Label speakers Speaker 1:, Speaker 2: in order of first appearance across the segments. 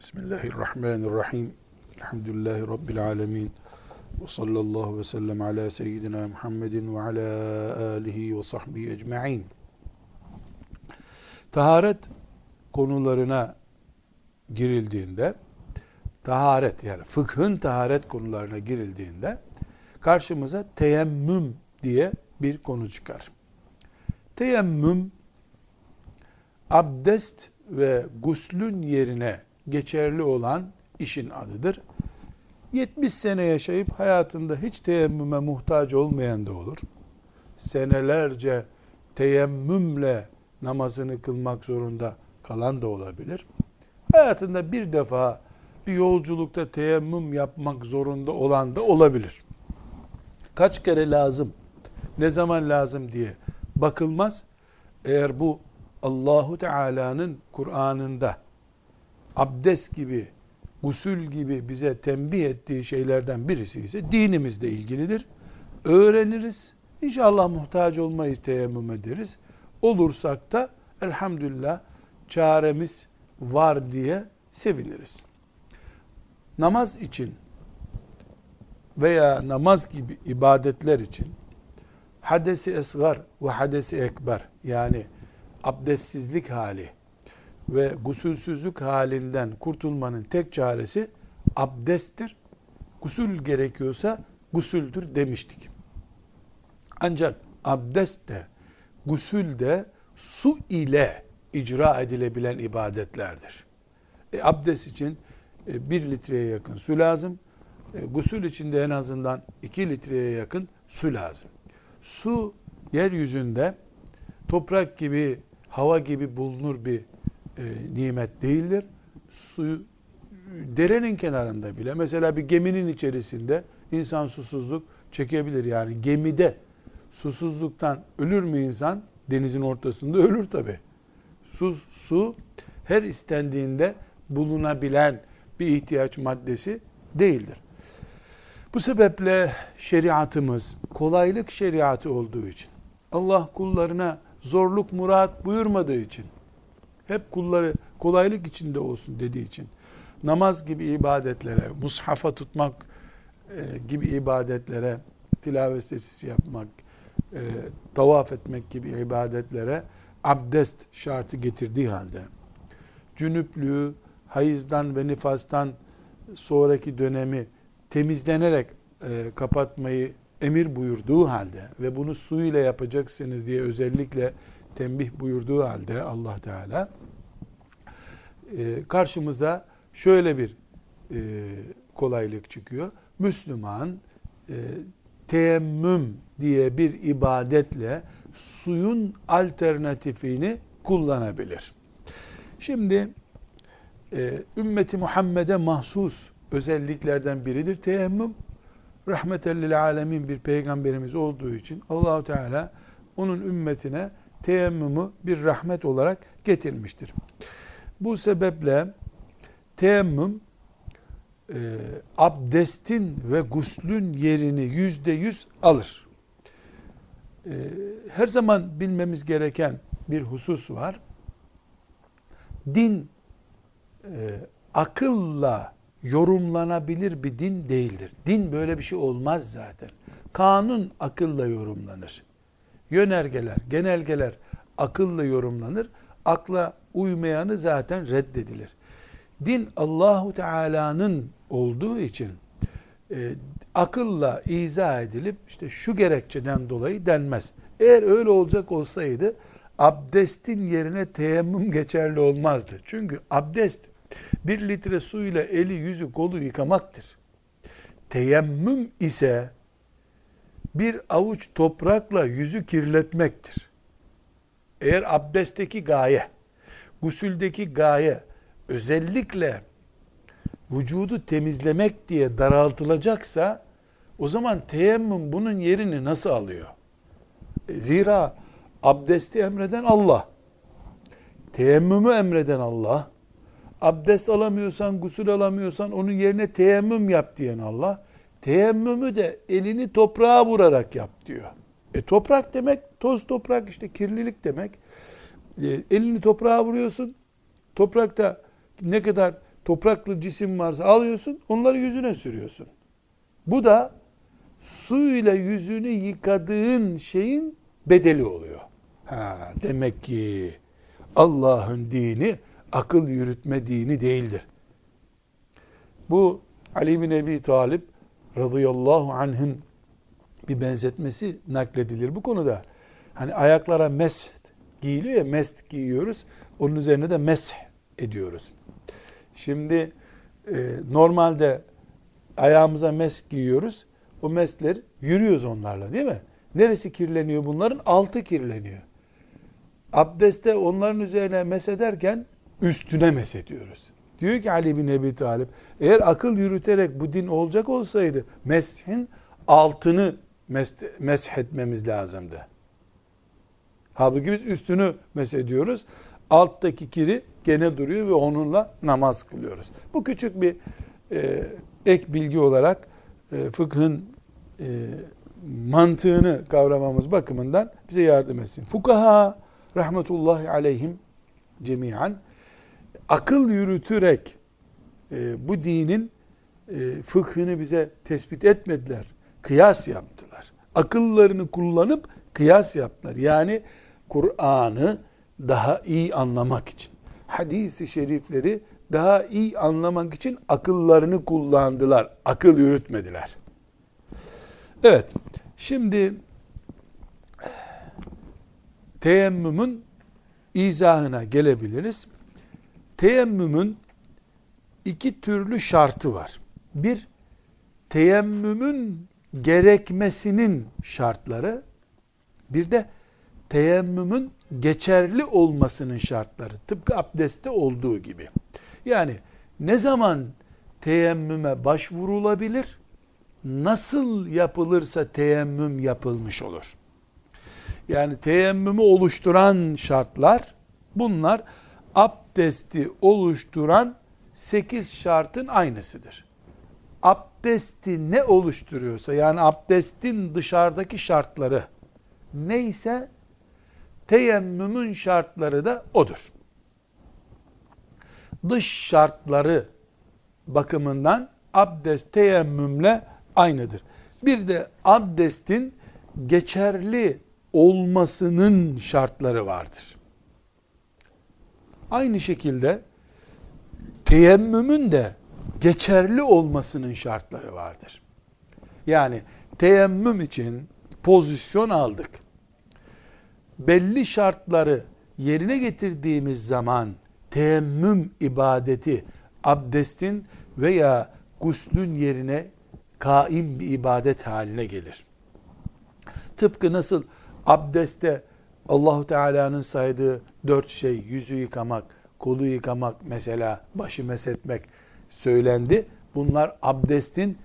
Speaker 1: Bismillahirrahmanirrahim. Elhamdülillahi Rabbil alemin. Ve sallallahu ve sellem ala seyyidina Muhammedin ve ala alihi ve sahbihi ecma'in. Taharet konularına girildiğinde, taharet yani fıkhın taharet konularına girildiğinde karşımıza teyemmüm diye bir konu çıkar. Teyemmüm abdest ve guslün yerine geçerli olan işin adıdır. 70 sene yaşayıp hayatında hiç teyemmüme muhtaç olmayan da olur. Senelerce teyemmümle namazını kılmak zorunda kalan da olabilir. Hayatında bir defa bir yolculukta teyemmüm yapmak zorunda olan da olabilir. Kaç kere lazım, ne zaman lazım diye bakılmaz. Eğer bu Allahu Teala'nın Kur'an'ında abdest gibi, gusül gibi bize tembih ettiği şeylerden birisi ise dinimizle ilgilidir. Öğreniriz. İnşallah muhtaç olmayız teyemmüm ederiz. Olursak da elhamdülillah çaremiz var diye seviniriz. Namaz için veya namaz gibi ibadetler için hadesi esgar ve hadesi ekber yani abdestsizlik hali ve gusülsüzlük halinden kurtulmanın tek çaresi abdesttir. Gusül gerekiyorsa gusüldür demiştik. Ancak abdest de gusül de su ile icra edilebilen ibadetlerdir. E, abdest için e, bir litreye yakın su lazım. E, gusül için de en azından iki litreye yakın su lazım. Su yeryüzünde toprak gibi, hava gibi bulunur bir e, nimet değildir. Su derenin kenarında bile mesela bir geminin içerisinde insan susuzluk çekebilir. Yani gemide susuzluktan ölür mü insan? Denizin ortasında ölür tabi. Su, su her istendiğinde bulunabilen bir ihtiyaç maddesi değildir. Bu sebeple şeriatımız kolaylık şeriatı olduğu için Allah kullarına zorluk murat buyurmadığı için hep kulları kolaylık içinde olsun dediği için. Namaz gibi ibadetlere, mushafa tutmak e, gibi ibadetlere, tilavet sesisi yapmak, e, tavaf etmek gibi ibadetlere abdest şartı getirdiği halde cünüplüğü hayızdan ve nifastan sonraki dönemi temizlenerek e, kapatmayı emir buyurduğu halde ve bunu su ile yapacaksınız diye özellikle tembih buyurduğu halde Allah Teala e, karşımıza şöyle bir e, kolaylık çıkıyor. Müslüman e, teyemmüm diye bir ibadetle suyun alternatifini kullanabilir. Şimdi e, ümmeti Muhammed'e mahsus özelliklerden biridir teyemmüm. Rahmetellil alemin bir peygamberimiz olduğu için Allahu Teala onun ümmetine teyemmümü bir rahmet olarak getirmiştir. Bu sebeple teyemmüm e, abdestin ve guslün yerini yüzde yüz alır. E, her zaman bilmemiz gereken bir husus var. Din e, akılla yorumlanabilir bir din değildir. Din böyle bir şey olmaz zaten. Kanun akılla yorumlanır. Yönergeler, genelgeler akılla yorumlanır. Akla uymayanı zaten reddedilir. Din Allahu Teala'nın olduğu için e, akılla izah edilip işte şu gerekçeden dolayı denmez. Eğer öyle olacak olsaydı abdestin yerine teyemmüm geçerli olmazdı. Çünkü abdest bir litre suyla eli yüzü kolu yıkamaktır. Teyemmüm ise bir avuç toprakla yüzü kirletmektir. Eğer abdestteki gaye, gusüldeki gaye özellikle vücudu temizlemek diye daraltılacaksa o zaman teyemmüm bunun yerini nasıl alıyor? E, zira abdesti emreden Allah. Teyemmümü emreden Allah. Abdest alamıyorsan, gusül alamıyorsan onun yerine teyemmüm yap diyen Allah. Teyemmümü de elini toprağa vurarak yap diyor. E toprak demek toz toprak işte kirlilik demek. E, elini toprağa vuruyorsun. Toprakta ne kadar topraklı cisim varsa alıyorsun, onları yüzüne sürüyorsun. Bu da su ile yüzünü yıkadığın şeyin bedeli oluyor. Ha, demek ki Allah'ın dini akıl yürütme dini değildir. Bu Ali bin Ebi Talip radıyallahu anh'ın bir benzetmesi nakledilir bu konuda. Hani ayaklara mes giyiliyor ya mest giyiyoruz. Onun üzerine de mesh ediyoruz. Şimdi e, normalde ayağımıza mes giyiyoruz. O mesler yürüyoruz onlarla değil mi? Neresi kirleniyor bunların? Altı kirleniyor. Abdeste onların üzerine mesederken üstüne mesediyoruz. Diyor ki Ali bin Ebi Talip, eğer akıl yürüterek bu din olacak olsaydı meshin altını mesh etmemiz lazımdı. Halbuki biz üstünü mesediyoruz. Alttaki kiri gene duruyor ve onunla namaz kılıyoruz. Bu küçük bir e, ek bilgi olarak e, fıkhın e, mantığını kavramamız bakımından bize yardım etsin. Fukaha rahmetullahi aleyhim cemiyen akıl yürütürek e, bu dinin e, fıkhını bize tespit etmediler. Kıyas yaptılar. Akıllarını kullanıp kıyas yaptılar. Yani Kur'an'ı daha iyi anlamak için, hadisi şerifleri daha iyi anlamak için akıllarını kullandılar. Akıl yürütmediler. Evet. Şimdi teyemmümün izahına gelebiliriz. Teyemmümün iki türlü şartı var. Bir, teyemmümün gerekmesinin şartları, bir de teyemmümün geçerli olmasının şartları. Tıpkı abdestte olduğu gibi. Yani ne zaman teyemmüme başvurulabilir? Nasıl yapılırsa teyemmüm yapılmış olur. Yani teyemmümü oluşturan şartlar bunlar abdesti oluşturan 8 şartın aynısıdır. Abdesti ne oluşturuyorsa yani abdestin dışarıdaki şartları neyse teyemmümün şartları da odur. Dış şartları bakımından abdest teyemmümle aynıdır. Bir de abdestin geçerli olmasının şartları vardır. Aynı şekilde teyemmümün de geçerli olmasının şartları vardır. Yani teyemmüm için pozisyon aldık. Belli şartları yerine getirdiğimiz zaman teyemmüm ibadeti abdestin veya guslün yerine kaim bir ibadet haline gelir. Tıpkı nasıl abdeste Allahu Teala'nın saydığı dört şey yüzü yıkamak, kolu yıkamak mesela başı mesetmek söylendi. Bunlar abdestin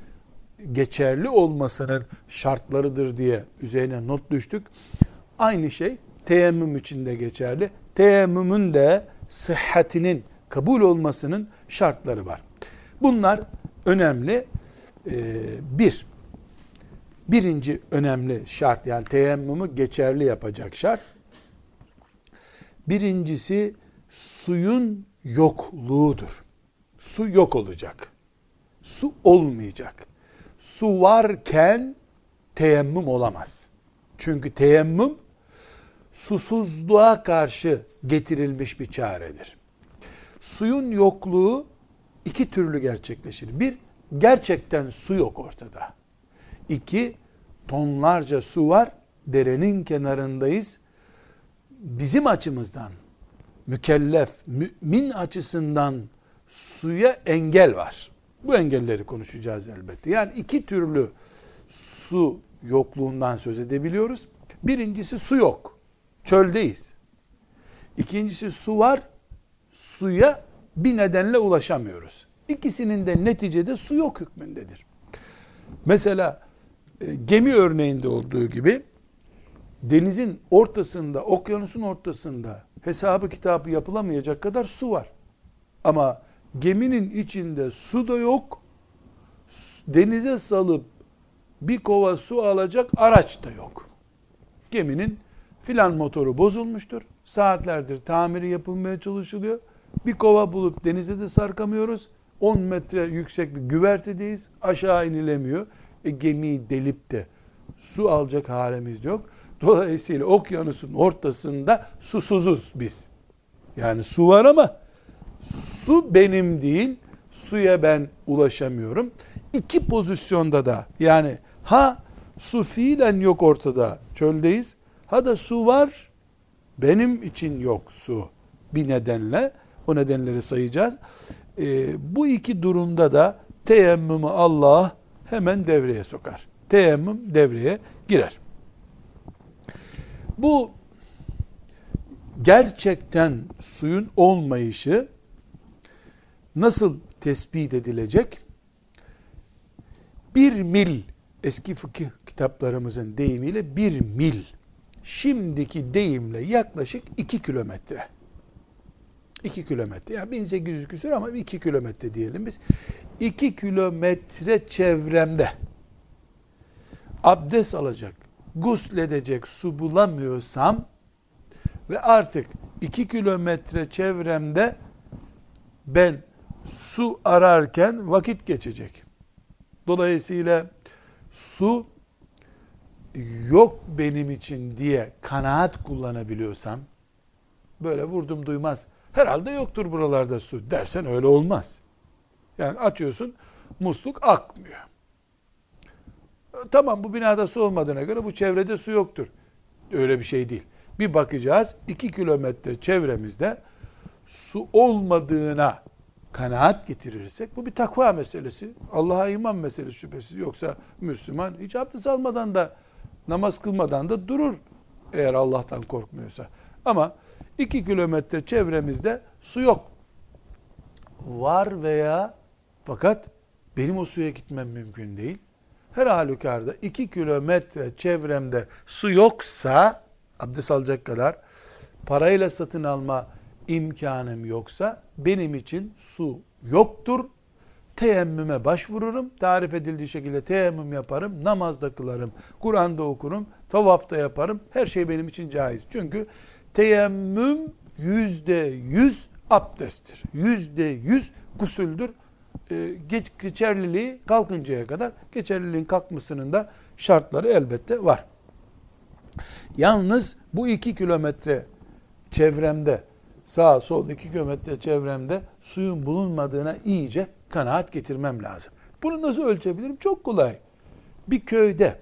Speaker 1: geçerli olmasının şartlarıdır diye üzerine not düştük. Aynı şey teyemmüm için de geçerli. Teyemmümün de sıhhatinin kabul olmasının şartları var. Bunlar önemli. Ee, bir, birinci önemli şart yani teyemmümü geçerli yapacak şart. Birincisi suyun yokluğudur. Su yok olacak. Su olmayacak. Su varken teyemmüm olamaz. Çünkü teyemmüm susuzluğa karşı getirilmiş bir çaredir. Suyun yokluğu iki türlü gerçekleşir. Bir, gerçekten su yok ortada. İki, tonlarca su var, derenin kenarındayız. Bizim açımızdan, mükellef, mümin açısından suya engel var. Bu engelleri konuşacağız elbette. Yani iki türlü su yokluğundan söz edebiliyoruz. Birincisi su yok. Çöldeyiz. İkincisi su var. Suya bir nedenle ulaşamıyoruz. İkisinin de neticede su yok hükmündedir. Mesela e, gemi örneğinde olduğu gibi denizin ortasında, okyanusun ortasında hesabı kitabı yapılamayacak kadar su var. Ama geminin içinde su da yok. Denize salıp bir kova su alacak araç da yok. Geminin filan motoru bozulmuştur. Saatlerdir tamiri yapılmaya çalışılıyor. Bir kova bulup denize de sarkamıyoruz. 10 metre yüksek bir güvertedeyiz. Aşağı inilemiyor. E, gemiyi delip de su alacak halimiz yok. Dolayısıyla okyanusun ortasında susuzuz biz. Yani su var ama su benim değil. Suya ben ulaşamıyorum. İki pozisyonda da yani ha su fiilen yok ortada çöldeyiz. Ha da su var benim için yok su bir nedenle. O nedenleri sayacağız. Ee, bu iki durumda da teyemmümü Allah hemen devreye sokar. Teyemmüm devreye girer. Bu gerçekten suyun olmayışı nasıl tespit edilecek? Bir mil eski fıkıh kitaplarımızın deyimiyle bir mil şimdiki deyimle yaklaşık 2 kilometre. 2 kilometre. Yani 1800 küsur ama 2 kilometre diyelim biz. 2 kilometre çevremde abdest alacak, gusledecek su bulamıyorsam ve artık 2 kilometre çevremde ben su ararken vakit geçecek. Dolayısıyla su yok benim için diye kanaat kullanabiliyorsam böyle vurdum duymaz herhalde yoktur buralarda su dersen öyle olmaz. Yani açıyorsun musluk akmıyor. Tamam bu binada su olmadığına göre bu çevrede su yoktur. Öyle bir şey değil. Bir bakacağız iki kilometre çevremizde su olmadığına kanaat getirirsek bu bir takva meselesi. Allah'a iman meselesi şüphesiz. Yoksa Müslüman hiç abdest almadan da namaz kılmadan da durur eğer Allah'tan korkmuyorsa. Ama iki kilometre çevremizde su yok. Var veya fakat benim o suya gitmem mümkün değil. Her halükarda iki kilometre çevremde su yoksa abdest alacak kadar parayla satın alma imkanım yoksa benim için su yoktur. Teyemmüme başvururum. Tarif edildiği şekilde teyemmüm yaparım. Namazda kılarım. Kur'an'da okurum. Tavafta yaparım. Her şey benim için caiz. Çünkü teyemmüm yüzde yüz abdesttir. Yüzde yüz gusüldür. Ee, geç, geçerliliği kalkıncaya kadar geçerliliğin kalkmasının da şartları elbette var. Yalnız bu iki kilometre çevremde sağ sol iki kilometre çevremde suyun bulunmadığına iyice kanaat getirmem lazım. Bunu nasıl ölçebilirim? Çok kolay. Bir köyde,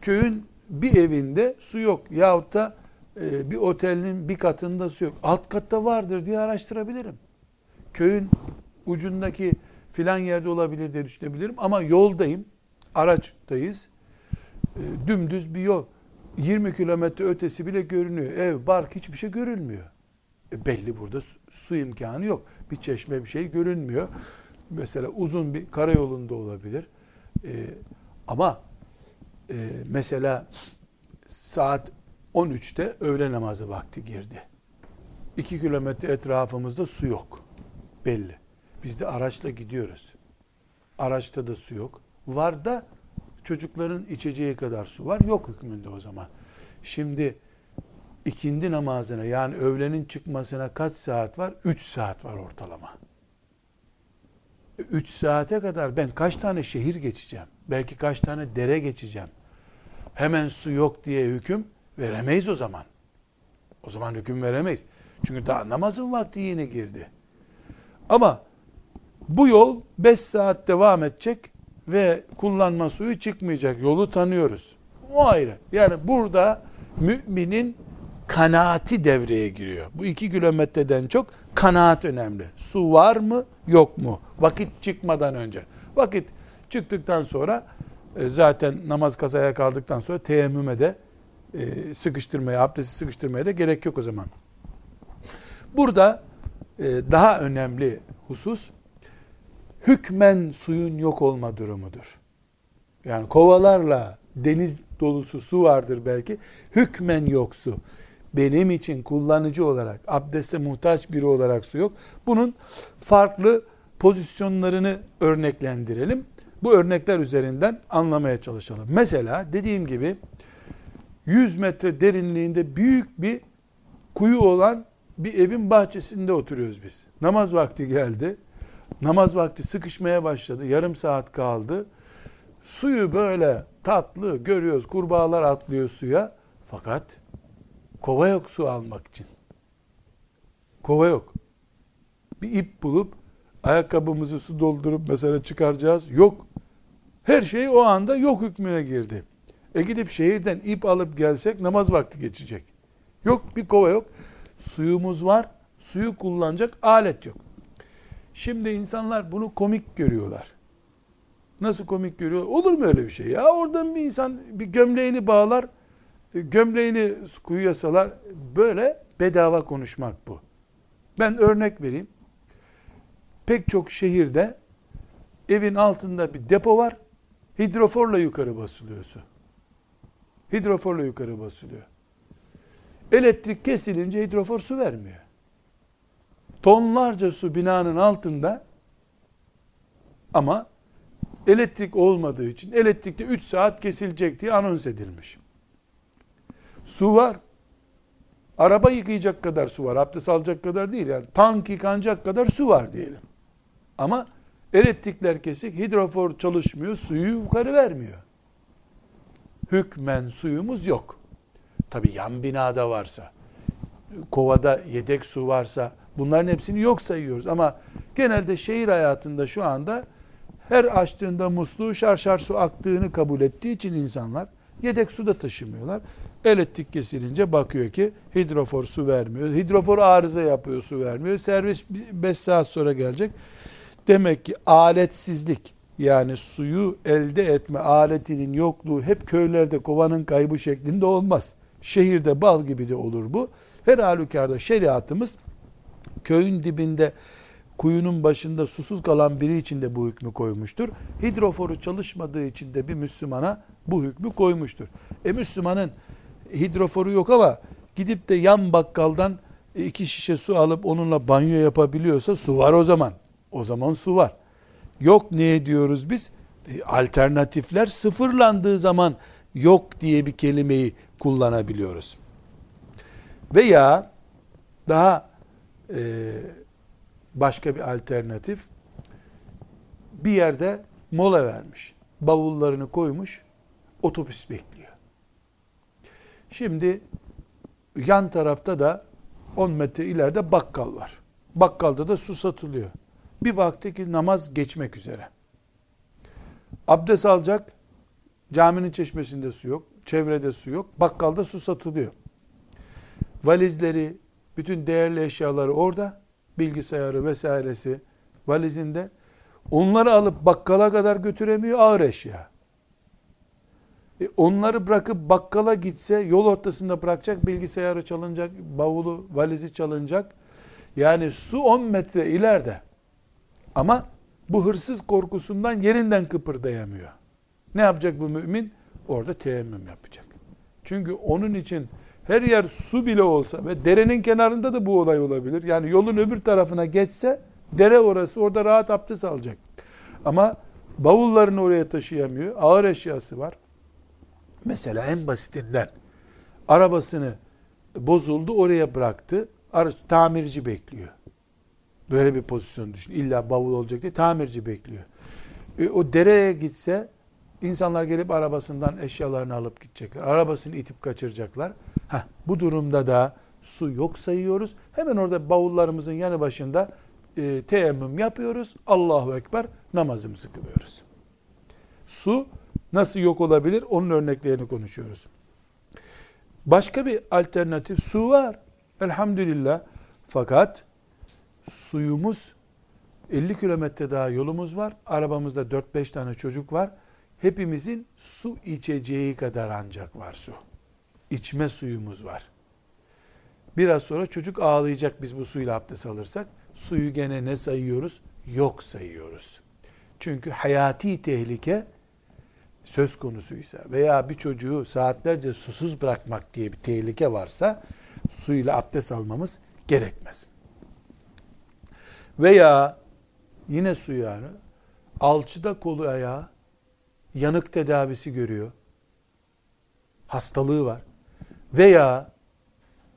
Speaker 1: köyün bir evinde su yok yahut da e, bir otelin bir katında su yok. Alt katta vardır diye araştırabilirim. Köyün ucundaki filan yerde olabilir diye düşünebilirim. Ama yoldayım, araçtayız. E, dümdüz bir yol. 20 kilometre ötesi bile görünüyor. Ev, bark hiçbir şey görülmüyor. Belli burada su, su imkanı yok. Bir çeşme bir şey görünmüyor. Mesela uzun bir karayolunda olabilir. E, ama e, mesela saat 13'te öğle namazı vakti girdi. 2 kilometre etrafımızda su yok. Belli. Biz de araçla gidiyoruz. Araçta da su yok. Var da çocukların içeceği kadar su var. Yok hükmünde o zaman. Şimdi ikindi namazına yani öğlenin çıkmasına kaç saat var? 3 saat var ortalama. 3 saate kadar ben kaç tane şehir geçeceğim? Belki kaç tane dere geçeceğim? Hemen su yok diye hüküm veremeyiz o zaman. O zaman hüküm veremeyiz. Çünkü daha namazın vakti yine girdi. Ama bu yol 5 saat devam edecek ve kullanma suyu çıkmayacak. Yolu tanıyoruz. O ayrı. Yani burada müminin kanaati devreye giriyor. Bu iki kilometreden çok kanaat önemli. Su var mı yok mu? Vakit çıkmadan önce. Vakit çıktıktan sonra e, zaten namaz kazaya kaldıktan sonra teyemmüme de e, sıkıştırmaya, abdesti sıkıştırmaya da gerek yok o zaman. Burada e, daha önemli husus hükmen suyun yok olma durumudur. Yani kovalarla deniz dolusu su vardır belki. Hükmen yok su. Benim için kullanıcı olarak, abdeste muhtaç biri olarak su yok. Bunun farklı pozisyonlarını örneklendirelim. Bu örnekler üzerinden anlamaya çalışalım. Mesela dediğim gibi 100 metre derinliğinde büyük bir kuyu olan bir evin bahçesinde oturuyoruz biz. Namaz vakti geldi. Namaz vakti sıkışmaya başladı. Yarım saat kaldı. Suyu böyle tatlı görüyoruz. Kurbağalar atlıyor suya. Fakat kova yok su almak için. Kova yok. Bir ip bulup ayakkabımızı su doldurup mesela çıkaracağız. Yok. Her şey o anda yok hükmüne girdi. E gidip şehirden ip alıp gelsek namaz vakti geçecek. Yok bir kova yok. Suyumuz var. Suyu kullanacak alet yok. Şimdi insanlar bunu komik görüyorlar. Nasıl komik görüyor? Olur mu öyle bir şey? Ya oradan bir insan bir gömleğini bağlar, gömleğini kuyuya salar. Böyle bedava konuşmak bu. Ben örnek vereyim. Pek çok şehirde evin altında bir depo var. Hidroforla yukarı basılıyor su. Hidroforla yukarı basılıyor. Elektrik kesilince hidrofor su vermiyor. Tonlarca su binanın altında ama elektrik olmadığı için elektrikte 3 saat kesilecek diye anons edilmiş. Su var. Araba yıkayacak kadar su var. Abdest alacak kadar değil. Yani tank yıkanacak kadar su var diyelim. Ama elektrikler kesik, hidrofor çalışmıyor, suyu yukarı vermiyor. Hükmen suyumuz yok. Tabi yan binada varsa, kovada yedek su varsa bunların hepsini yok sayıyoruz. Ama genelde şehir hayatında şu anda her açtığında musluğu şarşar su aktığını kabul ettiği için insanlar yedek su da taşımıyorlar. Elektrik kesilince bakıyor ki hidrofor su vermiyor. Hidrofor arıza yapıyor su vermiyor. Servis 5 saat sonra gelecek. Demek ki aletsizlik yani suyu elde etme aletinin yokluğu hep köylerde kovanın kaybı şeklinde olmaz. Şehirde bal gibi de olur bu. Her halükarda şeriatımız köyün dibinde kuyunun başında susuz kalan biri için de bu hükmü koymuştur. Hidroforu çalışmadığı için de bir Müslümana bu hükmü koymuştur. E Müslümanın hidroforu yok ama gidip de yan bakkaldan iki şişe su alıp onunla banyo yapabiliyorsa su var o zaman. O zaman su var. Yok ne diyoruz biz? E, alternatifler sıfırlandığı zaman yok diye bir kelimeyi kullanabiliyoruz. Veya daha e, başka bir alternatif bir yerde mola vermiş. Bavullarını koymuş. Otobüs bekliyor. Şimdi yan tarafta da 10 metre ileride bakkal var. Bakkalda da su satılıyor. Bir baktı ki namaz geçmek üzere. Abdest alacak. Caminin çeşmesinde su yok. Çevrede su yok. Bakkalda su satılıyor. Valizleri, bütün değerli eşyaları orada. Bilgisayarı vesairesi valizinde. Onları alıp bakkala kadar götüremiyor ağır eşya. E onları bırakıp bakkala gitse yol ortasında bırakacak bilgisayarı çalınacak, bavulu, valizi çalınacak. Yani su 10 metre ileride. Ama bu hırsız korkusundan yerinden kıpırdayamıyor. Ne yapacak bu mümin? Orada teyemmüm yapacak. Çünkü onun için her yer su bile olsa ve derenin kenarında da bu olay olabilir. Yani yolun öbür tarafına geçse dere orası orada rahat abdest alacak. Ama bavullarını oraya taşıyamıyor. Ağır eşyası var. Mesela en basitinden arabasını bozuldu oraya bıraktı. Tamirci bekliyor. Böyle bir pozisyon düşün. İlla bavul olacak diye tamirci bekliyor. E, o dereye gitse insanlar gelip arabasından eşyalarını alıp gidecekler. Arabasını itip kaçıracaklar. Heh, bu durumda da su yok sayıyoruz. Hemen orada bavullarımızın yanı başında e, teyemmüm yapıyoruz. Allahu Ekber namazımızı kılıyoruz. Su nasıl yok olabilir? Onun örneklerini konuşuyoruz. Başka bir alternatif su var. Elhamdülillah. Fakat suyumuz 50 kilometre daha yolumuz var. Arabamızda 4-5 tane çocuk var. Hepimizin su içeceği kadar ancak var su. İçme suyumuz var. Biraz sonra çocuk ağlayacak biz bu suyla abdest alırsak. Suyu gene ne sayıyoruz? Yok sayıyoruz. Çünkü hayati tehlike söz konusuysa veya bir çocuğu saatlerce susuz bırakmak diye bir tehlike varsa suyla abdest almamız gerekmez. Veya yine su yani alçıda kolu ayağı yanık tedavisi görüyor. Hastalığı var. Veya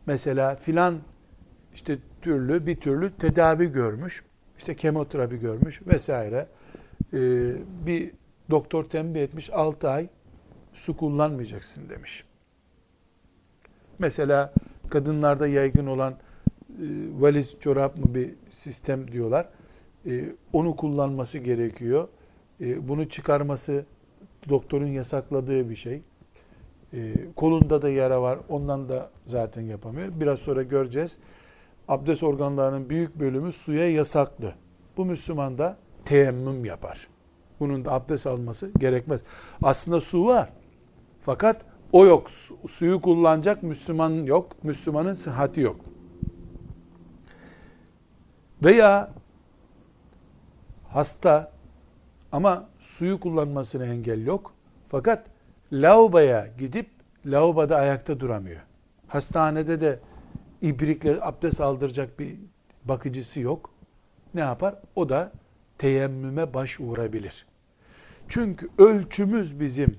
Speaker 1: mesela filan işte türlü bir türlü tedavi görmüş. işte kemoterapi görmüş vesaire. Ee, bir doktor tembih etmiş 6 ay su kullanmayacaksın demiş. Mesela kadınlarda yaygın olan e, valiz çorap mı bir sistem diyorlar. E, onu kullanması gerekiyor. E, bunu çıkarması doktorun yasakladığı bir şey. E, kolunda da yara var. Ondan da zaten yapamıyor. Biraz sonra göreceğiz. Abdest organlarının büyük bölümü suya yasaklı. Bu Müslüman da teyemmüm yapar. Bunun da abdest alması gerekmez. Aslında su var. Fakat o yok. Suyu kullanacak Müslüman yok. Müslümanın sıhhati yok. Veya hasta ama suyu kullanmasına engel yok. Fakat lavaboya gidip lavaboda ayakta duramıyor. Hastanede de ibrikle abdest aldıracak bir bakıcısı yok. Ne yapar? O da teyemmüme başvurabilir. Çünkü ölçümüz bizim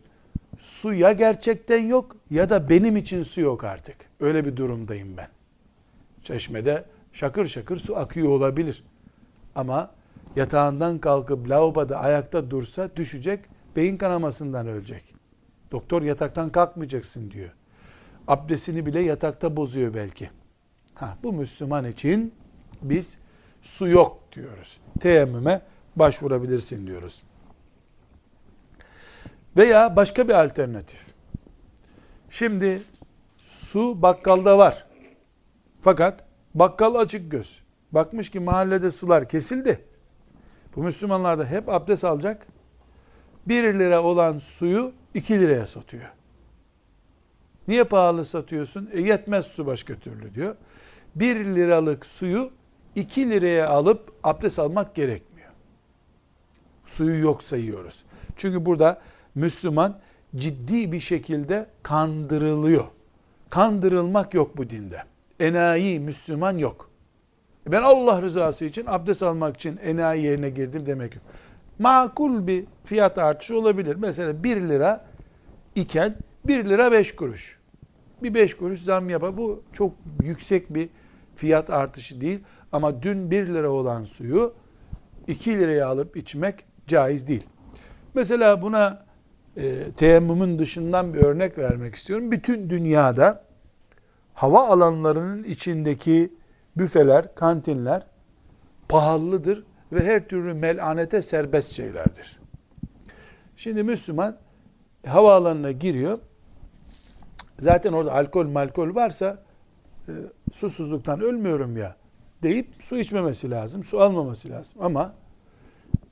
Speaker 1: su ya gerçekten yok ya da benim için su yok artık. Öyle bir durumdayım ben. Çeşmede şakır şakır su akıyor olabilir. Ama yatağından kalkıp lavaboda ayakta dursa düşecek, beyin kanamasından ölecek. Doktor yataktan kalkmayacaksın diyor. Abdestini bile yatakta bozuyor belki. Ha, bu Müslüman için biz su yok diyoruz. Teyemmüme başvurabilirsin diyoruz. Veya başka bir alternatif. Şimdi su bakkalda var. Fakat bakkal açık göz. Bakmış ki mahallede sular kesildi. Bu Müslümanlar da hep abdest alacak. 1 lira olan suyu 2 liraya satıyor. Niye pahalı satıyorsun? E yetmez su başka türlü diyor. 1 liralık suyu 2 liraya alıp abdest almak gerekmiyor. Suyu yok sayıyoruz. Çünkü burada Müslüman ciddi bir şekilde kandırılıyor. Kandırılmak yok bu dinde. Enayi Müslüman yok. Ben Allah rızası için abdest almak için enayi yerine girdim demek yok. Makul bir fiyat artışı olabilir. Mesela 1 lira iken 1 lira 5 kuruş. Bir 5 kuruş zam yapar. Bu çok yüksek bir fiyat artışı değil. Ama dün 1 lira olan suyu 2 liraya alıp içmek caiz değil. Mesela buna e, teyemmümün dışından bir örnek vermek istiyorum. Bütün dünyada hava alanlarının içindeki büfeler, kantinler pahalıdır ve her türlü melanete serbest şeylerdir. Şimdi Müslüman havaalanına giriyor. Zaten orada alkol malkol varsa e, susuzluktan ölmüyorum ya deyip su içmemesi lazım, su almaması lazım. Ama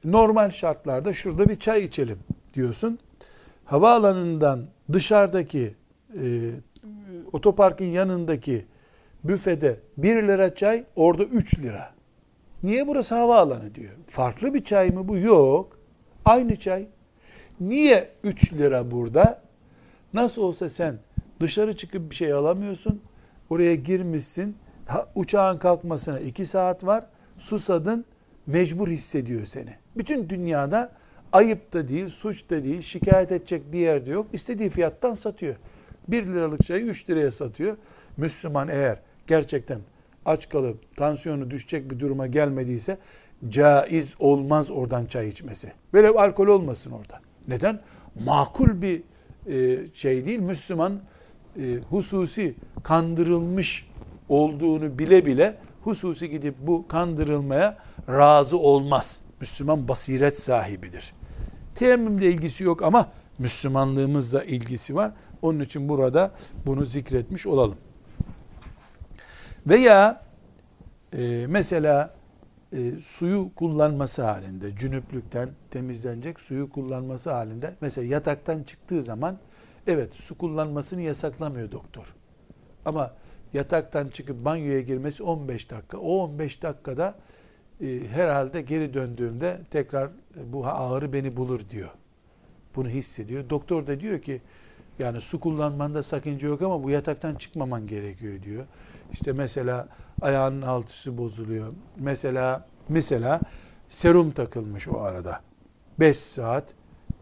Speaker 1: normal şartlarda şurada bir çay içelim diyorsun. Havaalanından dışarıdaki e, otoparkın yanındaki büfede 1 lira çay orada 3 lira. Niye burası havaalanı diyor. Farklı bir çay mı bu? Yok. Aynı çay. Niye 3 lira burada? Nasıl olsa sen dışarı çıkıp bir şey alamıyorsun. Oraya girmişsin. Uçağın kalkmasına 2 saat var. Susadın mecbur hissediyor seni. Bütün dünyada ayıp da değil, suç da değil, şikayet edecek bir yerde yok. İstediği fiyattan satıyor. 1 liralık çayı 3 liraya satıyor. Müslüman eğer gerçekten aç kalıp tansiyonu düşecek bir duruma gelmediyse caiz olmaz oradan çay içmesi. Böyle alkol olmasın orada. Neden? Makul bir e, şey değil. Müslüman e, hususi kandırılmış olduğunu bile bile hususi gidip bu kandırılmaya razı olmaz. Müslüman basiret sahibidir. Teyemmümle ilgisi yok ama Müslümanlığımızla ilgisi var. Onun için burada bunu zikretmiş olalım. Veya e, mesela e, suyu kullanması halinde, cünüplükten temizlenecek suyu kullanması halinde, mesela yataktan çıktığı zaman, evet su kullanmasını yasaklamıyor doktor. Ama yataktan çıkıp banyoya girmesi 15 dakika. O 15 dakikada e, herhalde geri döndüğümde tekrar bu ağrı beni bulur diyor. Bunu hissediyor. Doktor da diyor ki yani su kullanmanda sakınca yok ama bu yataktan çıkmaman gerekiyor diyor. İşte mesela ayağının altısı bozuluyor. Mesela mesela serum takılmış o arada. 5 saat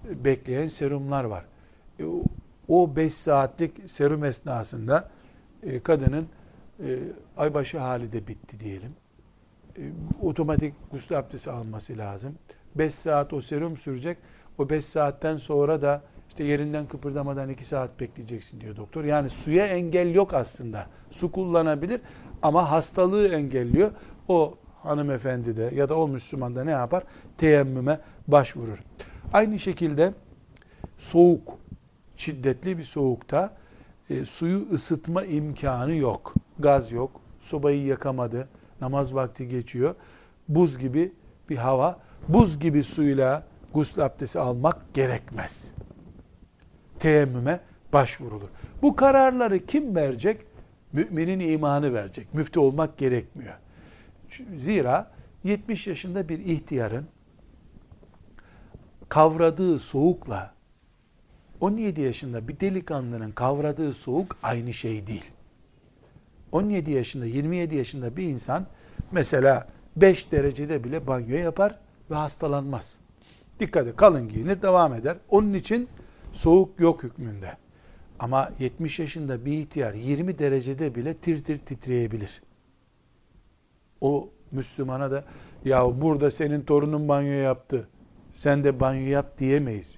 Speaker 1: bekleyen serumlar var. E, o 5 saatlik serum esnasında e, kadının e, aybaşı hali de bitti diyelim. Otomatik gusül abdesti alması lazım. 5 saat o serum sürecek. O 5 saatten sonra da işte yerinden kıpırdamadan 2 saat bekleyeceksin diyor doktor. Yani suya engel yok aslında. Su kullanabilir ama hastalığı engelliyor. O hanımefendi de ya da o Müslüman da ne yapar? Teyemmüme başvurur. Aynı şekilde soğuk, şiddetli bir soğukta e, suyu ısıtma imkanı yok. Gaz yok, sobayı yakamadı, namaz vakti geçiyor. Buz gibi bir hava, buz gibi suyla gusül abdesti almak gerekmez. Teyemmüme başvurulur. Bu kararları kim verecek? Müminin imanı verecek. Müftü olmak gerekmiyor. Zira 70 yaşında bir ihtiyarın kavradığı soğukla 17 yaşında bir delikanlının kavradığı soğuk aynı şey değil. 17 yaşında, 27 yaşında bir insan mesela 5 derecede bile banyo yapar ve hastalanmaz. Dikkat et, kalın giyinir, devam eder. Onun için soğuk yok hükmünde. Ama 70 yaşında bir ihtiyar 20 derecede bile tir tir titreyebilir. O Müslümana da ya burada senin torunun banyo yaptı. Sen de banyo yap diyemeyiz.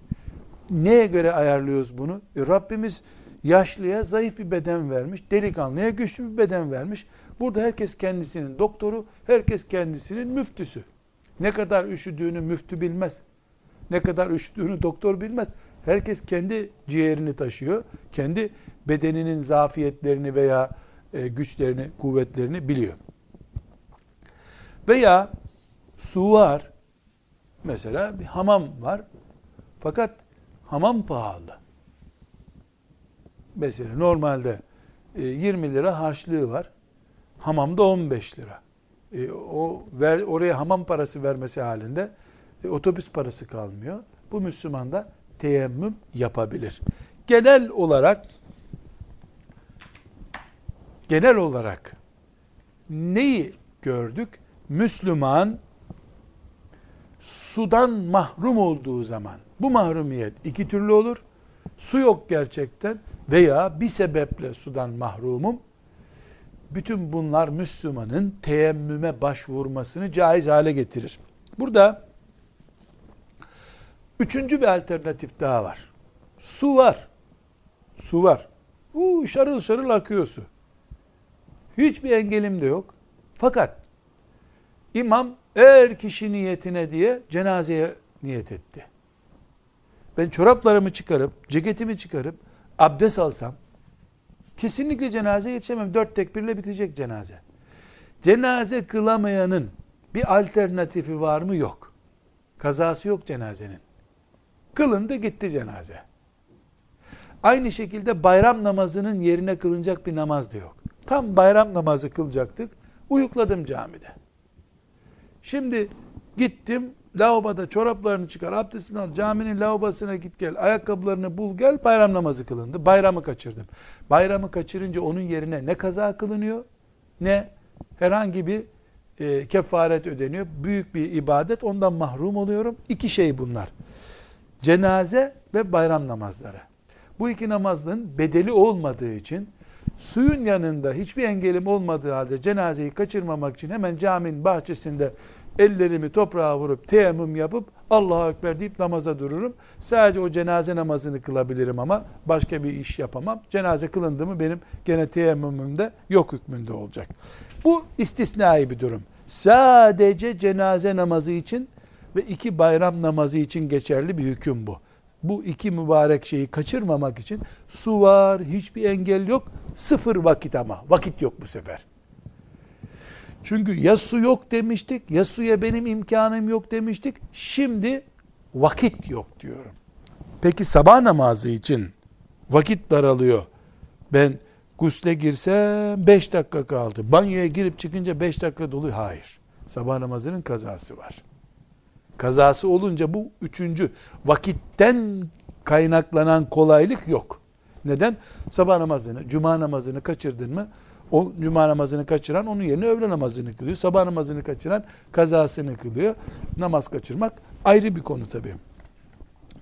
Speaker 1: Neye göre ayarlıyoruz bunu? E, Rabbimiz yaşlıya zayıf bir beden vermiş, delikanlıya güçlü bir beden vermiş. Burada herkes kendisinin doktoru, herkes kendisinin müftüsü. Ne kadar üşüdüğünü müftü bilmez. Ne kadar üşüdüğünü doktor bilmez. Herkes kendi ciğerini taşıyor. Kendi bedeninin zafiyetlerini veya e, güçlerini, kuvvetlerini biliyor. Veya su var. Mesela bir hamam var. Fakat hamam pahalı. Mesela normalde 20 e, lira harçlığı var. Hamamda 15 lira. E, o ver, oraya hamam parası vermesi halinde e, otobüs parası kalmıyor. Bu Müslüman da teyemmüm yapabilir. Genel olarak genel olarak neyi gördük? Müslüman sudan mahrum olduğu zaman bu mahrumiyet iki türlü olur. Su yok gerçekten veya bir sebeple sudan mahrumum. Bütün bunlar Müslümanın teyemmüme başvurmasını caiz hale getirir. Burada üçüncü bir alternatif daha var. Su var. Su var. Uu, şarıl şarıl akıyor su. Hiçbir engelim de yok. Fakat imam eğer kişi niyetine diye cenazeye niyet etti. Ben çoraplarımı çıkarıp, ceketimi çıkarıp abdest alsam kesinlikle cenaze yetişemem. Dört tekbirle bitecek cenaze. Cenaze kılamayanın bir alternatifi var mı? Yok. Kazası yok cenazenin. Kılındı gitti cenaze. Aynı şekilde bayram namazının yerine kılınacak bir namaz da yok. Tam bayram namazı kılacaktık. Uyukladım camide. Şimdi gittim lavaboda çoraplarını çıkar, abdestini al, caminin lavabosuna git gel, ayakkabılarını bul gel, bayram namazı kılındı. Bayramı kaçırdım. Bayramı kaçırınca onun yerine ne kaza kılınıyor, ne herhangi bir e, kefaret ödeniyor. Büyük bir ibadet, ondan mahrum oluyorum. İki şey bunlar. Cenaze ve bayram namazları. Bu iki namazın bedeli olmadığı için suyun yanında hiçbir engelim olmadığı halde cenazeyi kaçırmamak için hemen caminin bahçesinde ellerimi toprağa vurup teyemmüm yapıp Allahu Ekber deyip namaza dururum. Sadece o cenaze namazını kılabilirim ama başka bir iş yapamam. Cenaze kılındı mı benim gene teyemmümümde yok hükmünde olacak. Bu istisnai bir durum. Sadece cenaze namazı için ve iki bayram namazı için geçerli bir hüküm bu. Bu iki mübarek şeyi kaçırmamak için su var, hiçbir engel yok, sıfır vakit ama. Vakit yok bu sefer. Çünkü ya su yok demiştik, ya suya benim imkanım yok demiştik. Şimdi vakit yok diyorum. Peki sabah namazı için vakit daralıyor. Ben gusle girsem 5 dakika kaldı. Banyoya girip çıkınca 5 dakika dolu. Hayır. Sabah namazının kazası var. Kazası olunca bu üçüncü vakitten kaynaklanan kolaylık yok. Neden? Sabah namazını, cuma namazını kaçırdın mı o cuma namazını kaçıran onun yerine öğle namazını kılıyor. Sabah namazını kaçıran kazasını kılıyor. Namaz kaçırmak ayrı bir konu tabii.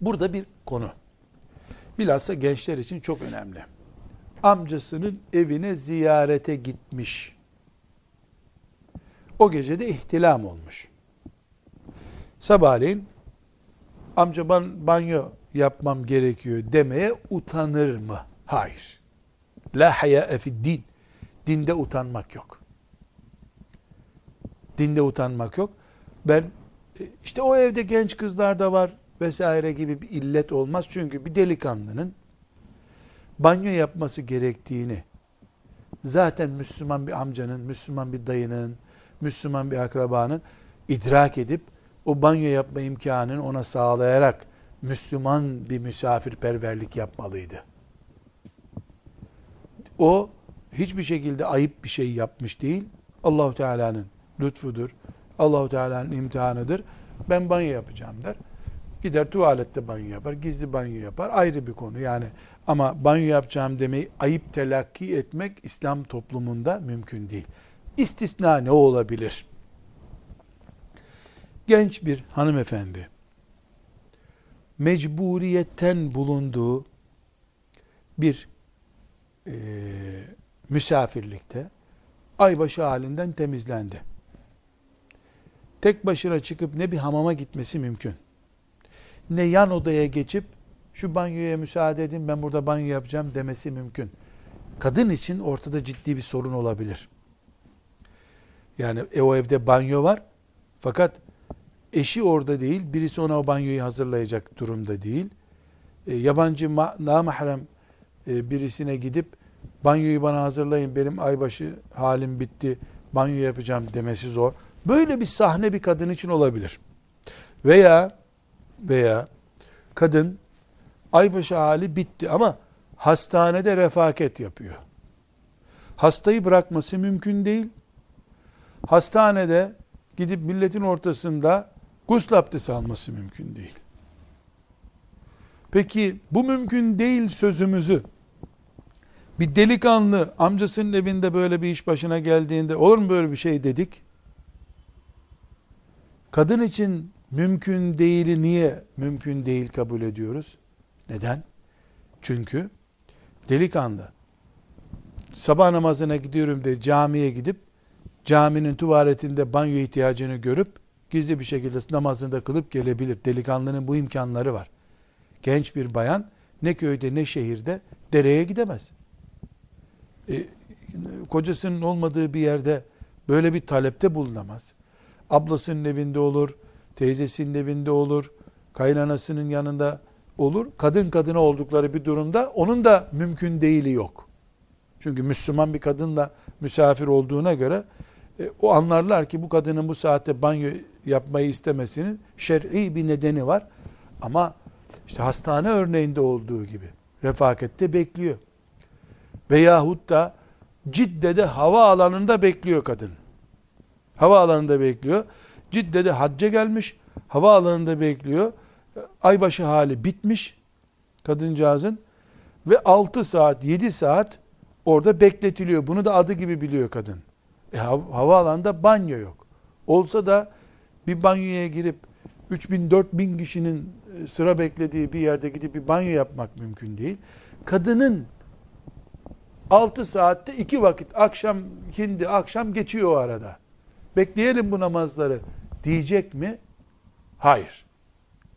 Speaker 1: Burada bir konu. Bilhassa gençler için çok önemli. amcasının evine ziyarete gitmiş. O gece de ihtilam olmuş. Sabahleyin amca ben banyo yapmam gerekiyor demeye utanır mı? Hayır. La haya fid din. Dinde utanmak yok. Dinde utanmak yok. Ben e, işte o evde genç kızlar da var vesaire gibi bir illet olmaz. Çünkü bir delikanlının banyo yapması gerektiğini zaten Müslüman bir amcanın, Müslüman bir dayının, Müslüman bir akrabanın idrak edip o banyo yapma imkanını ona sağlayarak Müslüman bir misafirperverlik yapmalıydı. O hiçbir şekilde ayıp bir şey yapmış değil. Allahu Teala'nın lütfudur. Allahu Teala'nın imtihanıdır. Ben banyo yapacağım der. Gider tuvalette banyo yapar, gizli banyo yapar. Ayrı bir konu yani. Ama banyo yapacağım demeyi ayıp telakki etmek İslam toplumunda mümkün değil. İstisna ne olabilir? Genç bir hanımefendi mecburiyetten bulunduğu bir e, misafirlikte aybaşı halinden temizlendi. Tek başına çıkıp ne bir hamama gitmesi mümkün. Ne yan odaya geçip şu banyoya müsaade edin ben burada banyo yapacağım demesi mümkün. Kadın için ortada ciddi bir sorun olabilir. Yani e, o evde banyo var fakat eşi orada değil, birisi ona o banyoyu hazırlayacak durumda değil. E, yabancı namahrem e, birisine gidip banyoyu bana hazırlayın benim aybaşı halim bitti banyo yapacağım demesi zor. Böyle bir sahne bir kadın için olabilir. Veya veya kadın aybaşı hali bitti ama hastanede refaket yapıyor. Hastayı bırakması mümkün değil. Hastanede gidip milletin ortasında gusül abdesti alması mümkün değil. Peki bu mümkün değil sözümüzü bir delikanlı amcasının evinde böyle bir iş başına geldiğinde olur mu böyle bir şey dedik? Kadın için mümkün değili niye mümkün değil kabul ediyoruz? Neden? Çünkü delikanlı sabah namazına gidiyorum de camiye gidip caminin tuvaletinde banyo ihtiyacını görüp gizli bir şekilde namazını da kılıp gelebilir. Delikanlının bu imkanları var. Genç bir bayan ne köyde ne şehirde dereye gidemez. E, kocasının olmadığı bir yerde böyle bir talepte bulunamaz. Ablasının evinde olur, teyzesinin evinde olur, kaynanasının yanında olur. Kadın kadına oldukları bir durumda onun da mümkün değili yok. Çünkü Müslüman bir kadınla misafir olduğuna göre e, o anlarlar ki bu kadının bu saatte banyo yapmayı istemesinin şer'i bir nedeni var. Ama işte hastane örneğinde olduğu gibi refakette bekliyor. Veyahut da Cidde'de hava alanında bekliyor kadın. Hava alanında bekliyor. Cidde'de hacca gelmiş, hava alanında bekliyor. Aybaşı hali bitmiş kadıncağızın ve 6 saat, 7 saat orada bekletiliyor. Bunu da adı gibi biliyor kadın. E, havaalanında banyo yok. Olsa da bir banyoya girip 3000 4000 kişinin e, sıra beklediği bir yerde gidip bir banyo yapmak mümkün değil. Kadının 6 saatte iki vakit akşam hindi akşam geçiyor o arada. Bekleyelim bu namazları diyecek mi? Hayır.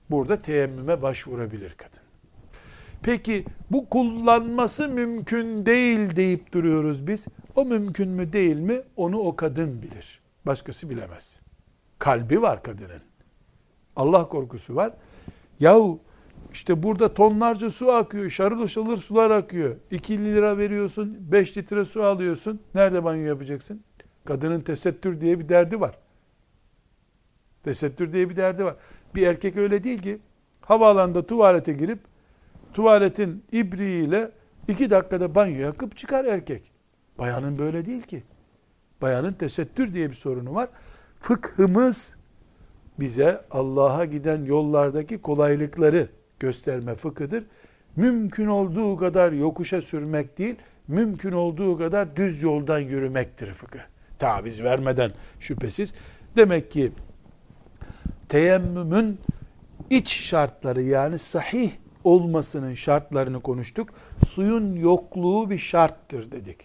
Speaker 1: Burada teyemmüme başvurabilir kadın. Peki bu kullanması mümkün değil deyip duruyoruz biz. O mümkün mü değil mi onu o kadın bilir. Başkası bilemez. Kalbi var kadının. Allah korkusu var. Yahu işte burada tonlarca su akıyor, şarıl şarıl sular akıyor. 2 lira veriyorsun, 5 litre su alıyorsun. Nerede banyo yapacaksın? Kadının tesettür diye bir derdi var. Tesettür diye bir derdi var. Bir erkek öyle değil ki havaalanında tuvalete girip tuvaletin ibriğiyle iki dakikada banyo yakıp çıkar erkek. Bayanın böyle değil ki. Bayanın tesettür diye bir sorunu var. Fıkhımız bize Allah'a giden yollardaki kolaylıkları gösterme fıkıdır. Mümkün olduğu kadar yokuşa sürmek değil, mümkün olduğu kadar düz yoldan yürümektir fıkıh. Taviz vermeden şüphesiz. Demek ki teyemmümün iç şartları yani sahih olmasının şartlarını konuştuk. Suyun yokluğu bir şarttır dedik.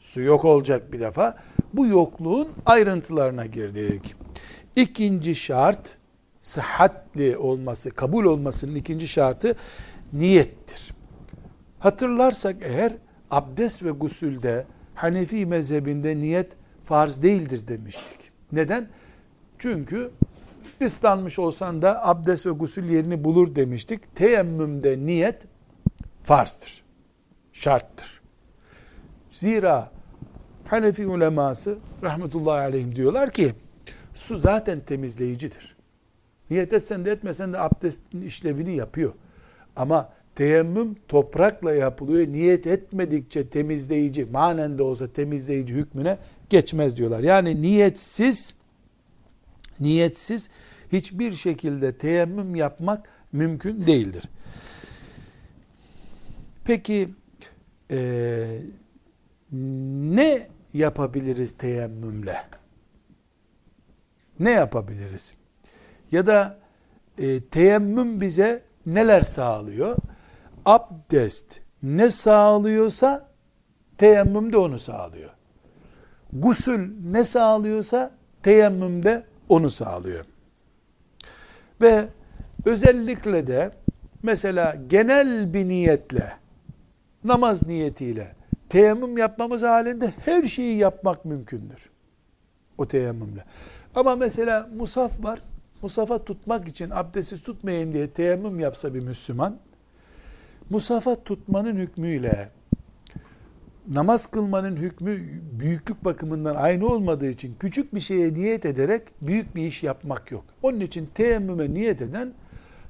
Speaker 1: Su yok olacak bir defa. Bu yokluğun ayrıntılarına girdik. İkinci şart sıhhatli olması, kabul olmasının ikinci şartı niyettir. Hatırlarsak eğer abdest ve gusülde Hanefi mezhebinde niyet farz değildir demiştik. Neden? Çünkü ıslanmış olsan da abdest ve gusül yerini bulur demiştik. Teyemmümde niyet farzdır. Şarttır. Zira Hanefi uleması rahmetullahi aleyhim diyorlar ki su zaten temizleyicidir. Niyet etsen de etmesen de abdestin işlevini yapıyor. Ama teyemmüm toprakla yapılıyor. Niyet etmedikçe temizleyici, manen de olsa temizleyici hükmüne geçmez diyorlar. Yani niyetsiz niyetsiz hiçbir şekilde teyemmüm yapmak mümkün değildir. Peki e, ne yapabiliriz teyemmümle? Ne yapabiliriz? Ya da e, teyemmüm bize neler sağlıyor? Abdest ne sağlıyorsa teyemmüm de onu sağlıyor. Gusül ne sağlıyorsa teyemmüm de onu sağlıyor. Ve özellikle de mesela genel bir niyetle, namaz niyetiyle teyemmüm yapmamız halinde her şeyi yapmak mümkündür. O teyemmümle. Ama mesela musaf var. Musafa tutmak için abdestsiz tutmayın diye teyemmüm yapsa bir Müslüman, musafa tutmanın hükmüyle namaz kılmanın hükmü büyüklük bakımından aynı olmadığı için küçük bir şeye niyet ederek büyük bir iş yapmak yok. Onun için teyemmüme niyet eden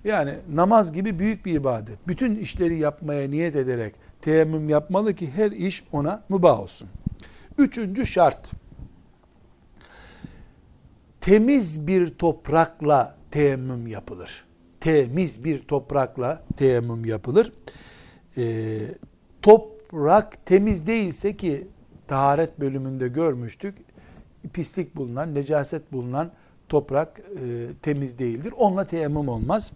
Speaker 1: yani namaz gibi büyük bir ibadet. Bütün işleri yapmaya niyet ederek teyemmüm yapmalı ki her iş ona mübah olsun. Üçüncü şart. Temiz bir toprakla teyemmüm yapılır. Temiz bir toprakla teyemmüm yapılır. Top toprak temiz değilse ki taharet bölümünde görmüştük. Pislik bulunan, necaset bulunan toprak e, temiz değildir. Onunla teyemmüm olmaz.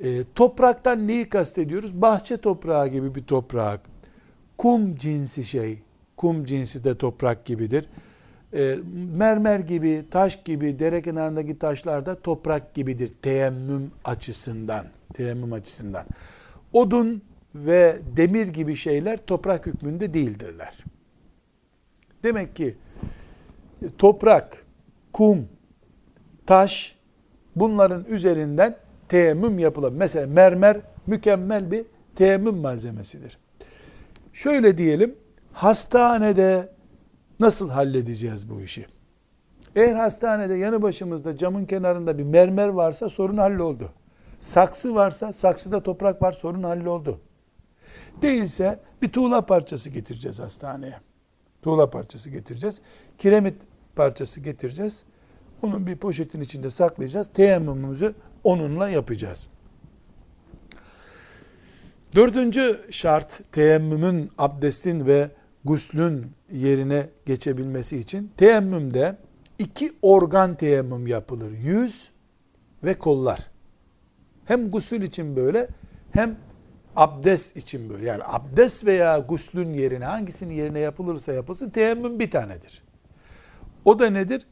Speaker 1: E, topraktan neyi kastediyoruz? Bahçe toprağı gibi bir toprak. Kum cinsi şey. Kum cinsi de toprak gibidir. E, mermer gibi, taş gibi, dere kenarındaki taşlar da toprak gibidir. Teyemmüm açısından. Teyemmüm açısından. Odun ve demir gibi şeyler toprak hükmünde değildirler. Demek ki toprak, kum, taş bunların üzerinden teyemmüm yapılır. Mesela mermer mükemmel bir teyemmüm malzemesidir. Şöyle diyelim, hastanede nasıl halledeceğiz bu işi? Eğer hastanede yanı başımızda camın kenarında bir mermer varsa sorun halloldu. Saksı varsa saksıda toprak var sorun halloldu. Değilse bir tuğla parçası getireceğiz hastaneye. Tuğla parçası getireceğiz. Kiremit parçası getireceğiz. Onun bir poşetin içinde saklayacağız. Teyemmümümüzü onunla yapacağız. Dördüncü şart teyemmümün, abdestin ve guslün yerine geçebilmesi için teyemmümde iki organ teyemmüm yapılır. Yüz ve kollar. Hem gusül için böyle hem abdest için böyle. Yani abdest veya guslün yerine hangisinin yerine yapılırsa yapılsın teyemmüm bir tanedir. O da nedir?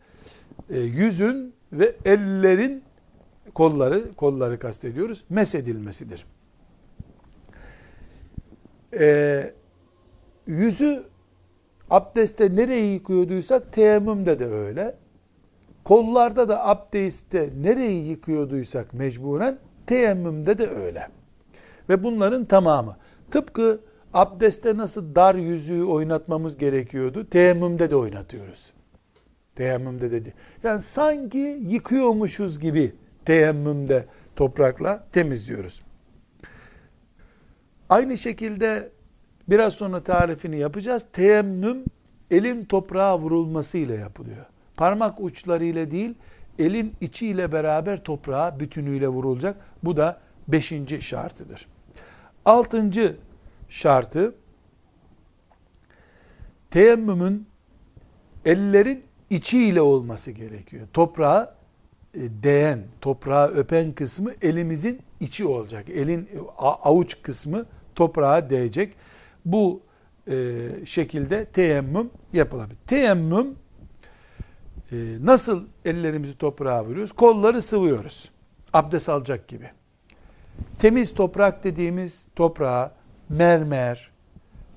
Speaker 1: E, yüzün ve ellerin kolları, kolları kastediyoruz, mesedilmesidir. E, yüzü abdestte nereyi yıkıyorduysak teyemmümde de öyle. Kollarda da abdestte nereyi yıkıyorduysak mecburen teyemmümde de öyle. Ve bunların tamamı. Tıpkı abdestte nasıl dar yüzüğü oynatmamız gerekiyordu, teyemmümde de oynatıyoruz. Teyemmümde dedi. Yani sanki yıkıyormuşuz gibi teyemmümde toprakla temizliyoruz. Aynı şekilde biraz sonra tarifini yapacağız. Teyemmüm elin toprağa vurulmasıyla yapılıyor. Parmak uçlarıyla değil, elin içiyle beraber toprağa bütünüyle vurulacak. Bu da beşinci şartıdır. Altıncı şartı teyemmümün ellerin içiyle olması gerekiyor. Toprağı değen, toprağı öpen kısmı elimizin içi olacak. Elin avuç kısmı toprağa değecek. Bu e, şekilde teyemmüm yapılabilir. Teyemmüm e, nasıl ellerimizi toprağa vuruyoruz? Kolları sıvıyoruz. Abdest alacak gibi. Temiz toprak dediğimiz toprağa mermer,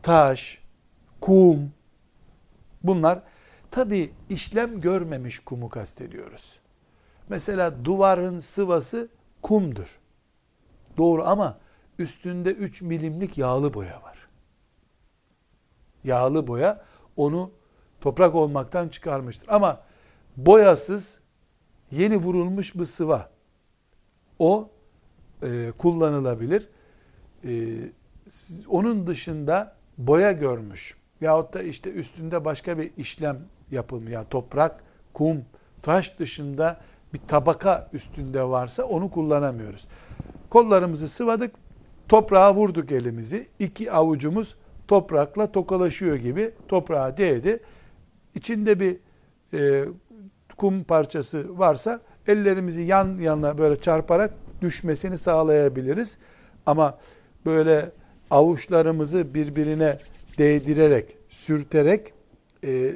Speaker 1: taş, kum bunlar tabi işlem görmemiş kumu kastediyoruz. Mesela duvarın sıvası kumdur. Doğru ama üstünde 3 milimlik yağlı boya var. Yağlı boya onu toprak olmaktan çıkarmıştır. Ama boyasız yeni vurulmuş bir sıva o e, kullanılabilir. E, onun dışında boya görmüş yahut da işte üstünde başka bir işlem yapılmış. Yani toprak, kum, taş dışında bir tabaka üstünde varsa onu kullanamıyoruz. Kollarımızı sıvadık, toprağa vurduk elimizi. iki avucumuz toprakla tokalaşıyor gibi toprağa değdi. İçinde bir e, kum parçası varsa ellerimizi yan yana böyle çarparak düşmesini sağlayabiliriz. Ama böyle avuçlarımızı birbirine değdirerek, sürterek e, e,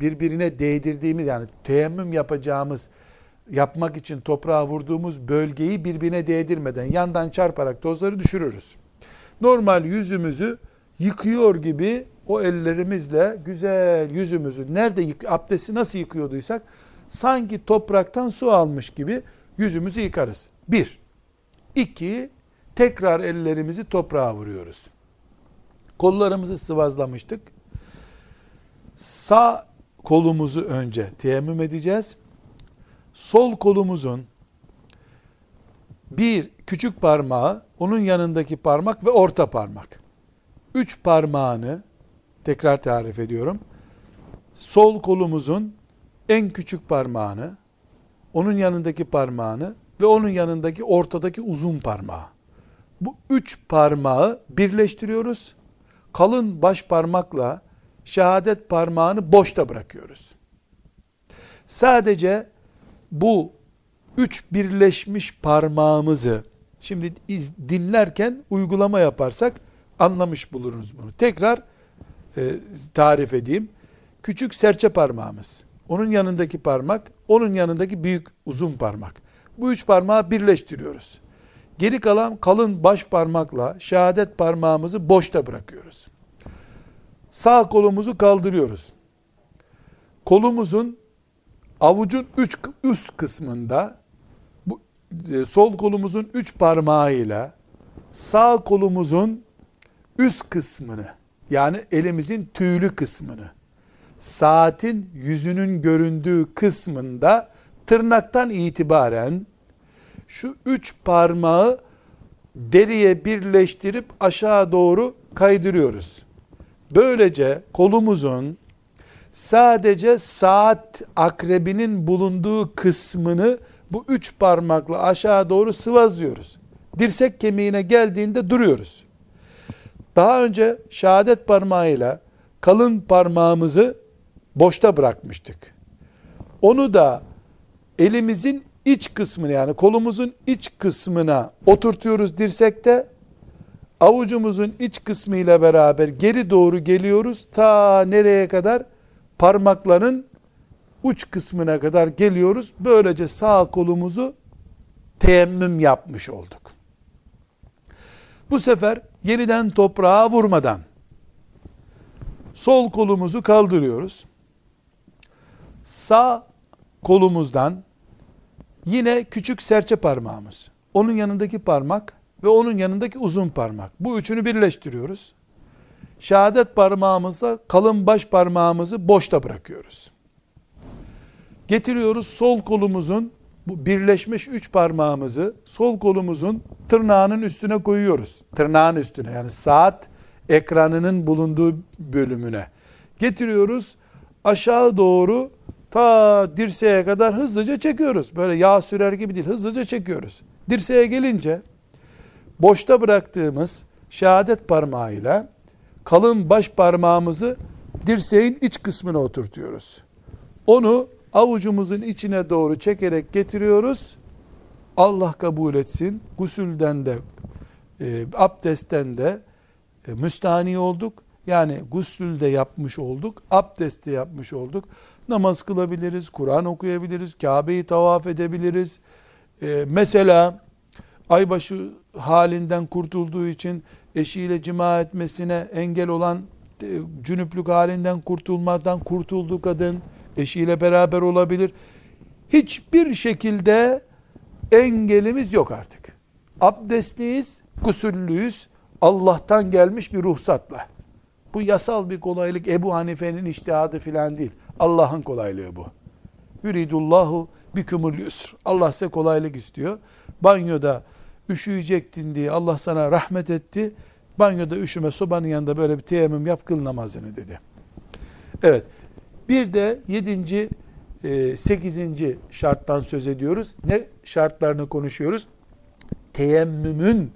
Speaker 1: birbirine değdirdiğimiz yani teyemmüm yapacağımız yapmak için toprağa vurduğumuz bölgeyi birbirine değdirmeden yandan çarparak tozları düşürürüz. Normal yüzümüzü yıkıyor gibi o ellerimizle güzel yüzümüzü nerede yık, abdesti nasıl yıkıyorduysak sanki topraktan su almış gibi yüzümüzü yıkarız. Bir. İki, tekrar ellerimizi toprağa vuruyoruz. Kollarımızı sıvazlamıştık. Sağ kolumuzu önce teyemmüm edeceğiz. Sol kolumuzun bir küçük parmağı, onun yanındaki parmak ve orta parmak. Üç parmağını, tekrar tarif ediyorum. Sol kolumuzun en küçük parmağını, onun yanındaki parmağını ve onun yanındaki ortadaki uzun parmağı. Bu üç parmağı birleştiriyoruz. Kalın baş parmakla şehadet parmağını boşta bırakıyoruz. Sadece bu üç birleşmiş parmağımızı şimdi iz, dinlerken uygulama yaparsak anlamış buluruz bunu. Tekrar e, tarif edeyim. Küçük serçe parmağımız, onun yanındaki parmak, onun yanındaki büyük uzun parmak. Bu üç parmağı birleştiriyoruz. Geri kalan kalın baş parmakla şehadet parmağımızı boşta bırakıyoruz. Sağ kolumuzu kaldırıyoruz. Kolumuzun avucun üç, üst kısmında bu, e, sol kolumuzun üç parmağıyla sağ kolumuzun üst kısmını yani elimizin tüylü kısmını saatin yüzünün göründüğü kısmında tırnaktan itibaren şu üç parmağı deriye birleştirip aşağı doğru kaydırıyoruz. Böylece kolumuzun sadece saat akrebinin bulunduğu kısmını bu üç parmakla aşağı doğru sıvazlıyoruz. Dirsek kemiğine geldiğinde duruyoruz. Daha önce şehadet parmağıyla kalın parmağımızı boşta bırakmıştık. Onu da elimizin iç kısmını yani kolumuzun iç kısmına oturtuyoruz dirsekte. Avucumuzun iç kısmı ile beraber geri doğru geliyoruz. Ta nereye kadar? Parmakların uç kısmına kadar geliyoruz. Böylece sağ kolumuzu teyemmüm yapmış olduk. Bu sefer yeniden toprağa vurmadan sol kolumuzu kaldırıyoruz. Sağ kolumuzdan Yine küçük serçe parmağımız. Onun yanındaki parmak ve onun yanındaki uzun parmak. Bu üçünü birleştiriyoruz. Şehadet parmağımızla kalın baş parmağımızı boşta bırakıyoruz. Getiriyoruz sol kolumuzun bu birleşmiş üç parmağımızı sol kolumuzun tırnağının üstüne koyuyoruz. Tırnağın üstüne yani saat ekranının bulunduğu bölümüne. Getiriyoruz aşağı doğru ta dirseğe kadar hızlıca çekiyoruz. Böyle yağ sürer gibi değil, hızlıca çekiyoruz. Dirseğe gelince boşta bıraktığımız şehadet parmağıyla kalın baş parmağımızı dirseğin iç kısmına oturtuyoruz. Onu avucumuzun içine doğru çekerek getiriyoruz. Allah kabul etsin. Gusülden de e, abdestten de e, müstahni olduk. Yani gusül de yapmış olduk, abdest de yapmış olduk. Namaz kılabiliriz, Kur'an okuyabiliriz, Kabe'yi tavaf edebiliriz. E, mesela aybaşı halinden kurtulduğu için eşiyle cima etmesine engel olan e, cünüplük halinden kurtulmadan kurtulduğu kadın eşiyle beraber olabilir. Hiçbir şekilde engelimiz yok artık. Abdestliyiz, gusüllüyüz. Allah'tan gelmiş bir ruhsatla. Bu yasal bir kolaylık Ebu Hanife'nin iştihadı filan değil. Allah'ın kolaylığı bu. Yuridullahu bikumul yusr. Allah size kolaylık istiyor. Banyoda üşüyecektin diye Allah sana rahmet etti. Banyoda üşüme sobanın yanında böyle bir teyemmüm yap kıl namazını dedi. Evet. Bir de yedinci, e, sekizinci şarttan söz ediyoruz. Ne şartlarını konuşuyoruz? Teyemmümün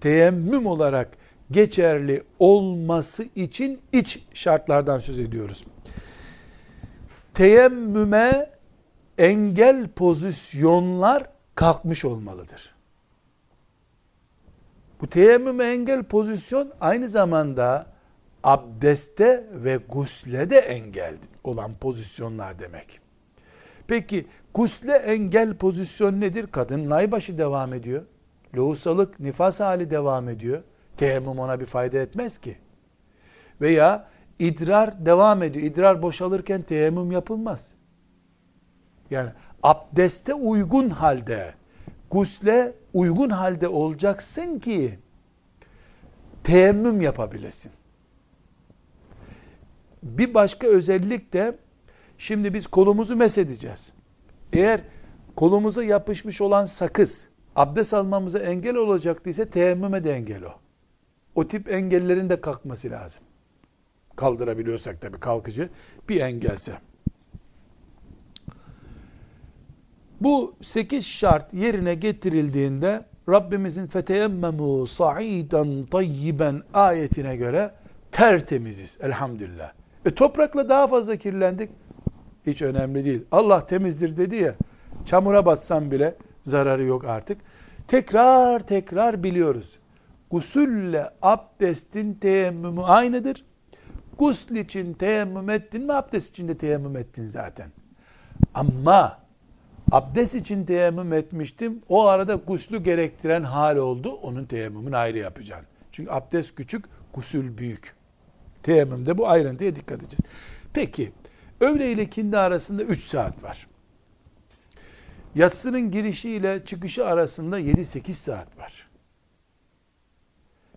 Speaker 1: teyemmüm olarak geçerli olması için iç şartlardan söz ediyoruz. Teyemmüme engel pozisyonlar kalkmış olmalıdır. Bu teyemmüme engel pozisyon aynı zamanda abdeste ve gusle de engel olan pozisyonlar demek. Peki gusle engel pozisyon nedir? Kadın laybaşı devam ediyor. Lohusalık, nifas hali devam ediyor. Teyemmüm ona bir fayda etmez ki. Veya idrar devam ediyor. İdrar boşalırken teyemmüm yapılmaz. Yani abdeste uygun halde, gusle uygun halde olacaksın ki teyemmüm yapabilesin. Bir başka özellik de şimdi biz kolumuzu mesedeceğiz. Eğer kolumuza yapışmış olan sakız abdest almamıza engel olacaktıysa teyemmüme de engel o. O tip engellerin de kalkması lazım. Kaldırabiliyorsak tabii kalkıcı bir engelse. Bu sekiz şart yerine getirildiğinde Rabbimizin feteyemmemu sa'idan tayyiben ayetine göre tertemiziz elhamdülillah. E toprakla daha fazla kirlendik. Hiç önemli değil. Allah temizdir dedi ya. Çamura batsan bile zararı yok artık. Tekrar tekrar biliyoruz. Gusülle abdestin teyemmümü aynıdır. Gusl için teyemmüm ettin mi abdest için de teyemmüm ettin zaten. Ama abdest için teyemmüm etmiştim. O arada guslü gerektiren hal oldu. Onun teyemmümünü ayrı yapacaksın. Çünkü abdest küçük, gusül büyük. Teyemmümde bu ayrıntıya dikkat edeceğiz. Peki, öğle ile kindi arasında 3 saat var. Yatsının girişi ile çıkışı arasında 7-8 saat var.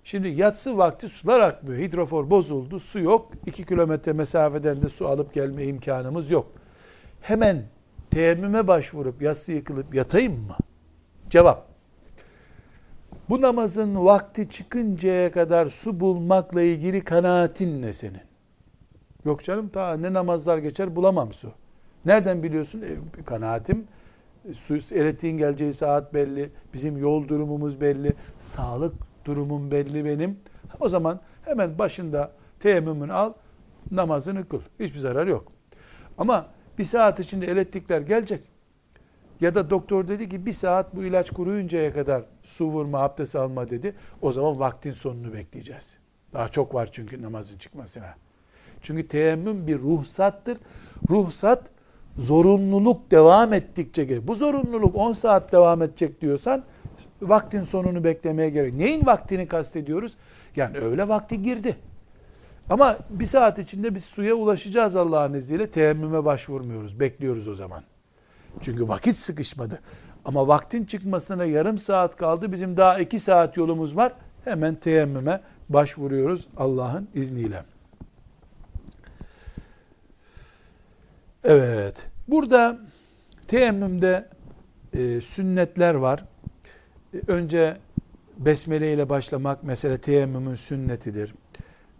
Speaker 1: Şimdi yatsı vakti sular akmıyor. Hidrofor bozuldu. Su yok. 2 kilometre mesafeden de su alıp gelme imkanımız yok. Hemen teyemmüme başvurup yatsı yıkılıp yatayım mı? Cevap. Bu namazın vakti çıkıncaya kadar su bulmakla ilgili kanaatin ne senin? Yok canım ta ne namazlar geçer bulamam su. Nereden biliyorsun? E, kanaatim su, elektriğin geleceği saat belli, bizim yol durumumuz belli, sağlık durumum belli benim. O zaman hemen başında teyemmümünü al, namazını kıl. Hiçbir zarar yok. Ama bir saat içinde elektrikler gelecek. Ya da doktor dedi ki bir saat bu ilaç kuruyuncaya kadar su vurma, abdest alma dedi. O zaman vaktin sonunu bekleyeceğiz. Daha çok var çünkü namazın çıkmasına. Çünkü teyemmüm bir ruhsattır. Ruhsat zorunluluk devam ettikçe bu zorunluluk 10 saat devam edecek diyorsan vaktin sonunu beklemeye gerek. Neyin vaktini kastediyoruz? Yani öğle vakti girdi. Ama bir saat içinde biz suya ulaşacağız Allah'ın izniyle. Teyemmüme başvurmuyoruz. Bekliyoruz o zaman. Çünkü vakit sıkışmadı. Ama vaktin çıkmasına yarım saat kaldı. Bizim daha iki saat yolumuz var. Hemen teyemmüme başvuruyoruz Allah'ın izniyle. Evet. Burada teyemmümde e, sünnetler var. E, önce besmele ile başlamak mesela teyemmümün sünnetidir.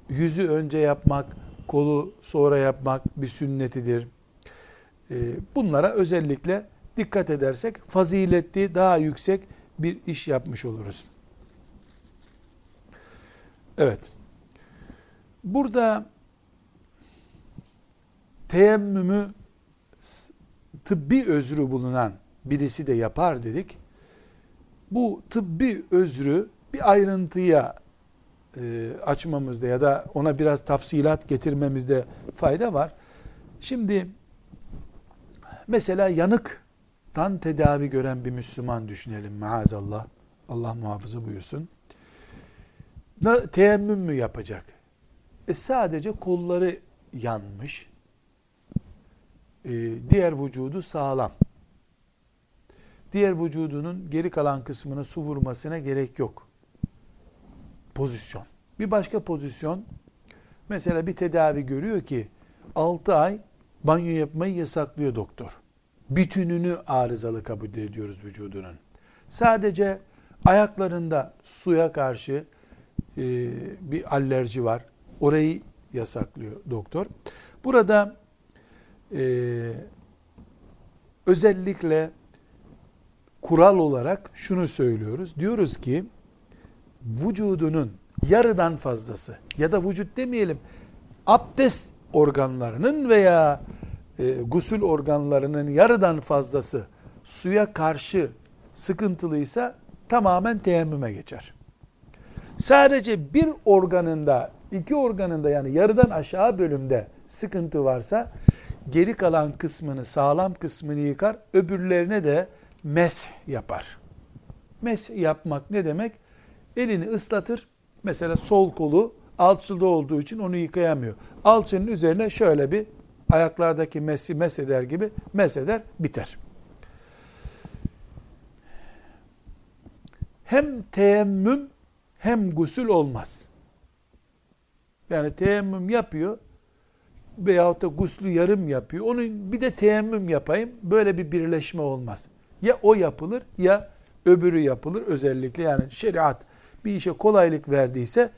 Speaker 1: Yüzü önce yapmak, kolu sonra yapmak bir sünnetidir. E, bunlara özellikle dikkat edersek faziletli, daha yüksek bir iş yapmış oluruz. Evet. Burada teyemmümü tıbbi özrü bulunan birisi de yapar dedik. Bu tıbbi özrü bir ayrıntıya e, açmamızda ya da ona biraz tafsilat getirmemizde fayda var. Şimdi mesela yanıktan tedavi gören bir Müslüman düşünelim maazallah. Allah muhafaza buyursun. Teyemmüm mü yapacak? E sadece kolları yanmış. E, diğer vücudu sağlam. Diğer vücudunun geri kalan kısmını su vurmasına gerek yok. Pozisyon. Bir başka pozisyon, mesela bir tedavi görüyor ki 6 ay banyo yapmayı yasaklıyor doktor. Bütününü arızalı kabul ediyoruz vücudunun. Sadece ayaklarında suya karşı e, bir alerji var. Orayı yasaklıyor doktor. Burada e, özellikle kural olarak şunu söylüyoruz. Diyoruz ki vücudunun yarıdan fazlası ya da vücut demeyelim abdest organlarının veya e, gusül organlarının yarıdan fazlası suya karşı sıkıntılıysa tamamen teyemmüme geçer. Sadece bir organında, iki organında yani yarıdan aşağı bölümde sıkıntı varsa geri kalan kısmını, sağlam kısmını yıkar, öbürlerine de mes yapar. Mes yapmak ne demek? Elini ıslatır. Mesela sol kolu alçıda olduğu için onu yıkayamıyor. Alçının üzerine şöyle bir ayaklardaki mesi mes eder gibi mes eder, biter. Hem teyemmüm hem gusül olmaz. Yani teyemmüm yapıyor veyahut da guslü yarım yapıyor. Onun bir de teyemmüm yapayım. Böyle bir birleşme olmaz. Ya o yapılır ya öbürü yapılır. Özellikle yani şeriat bir işe kolaylık verdiyse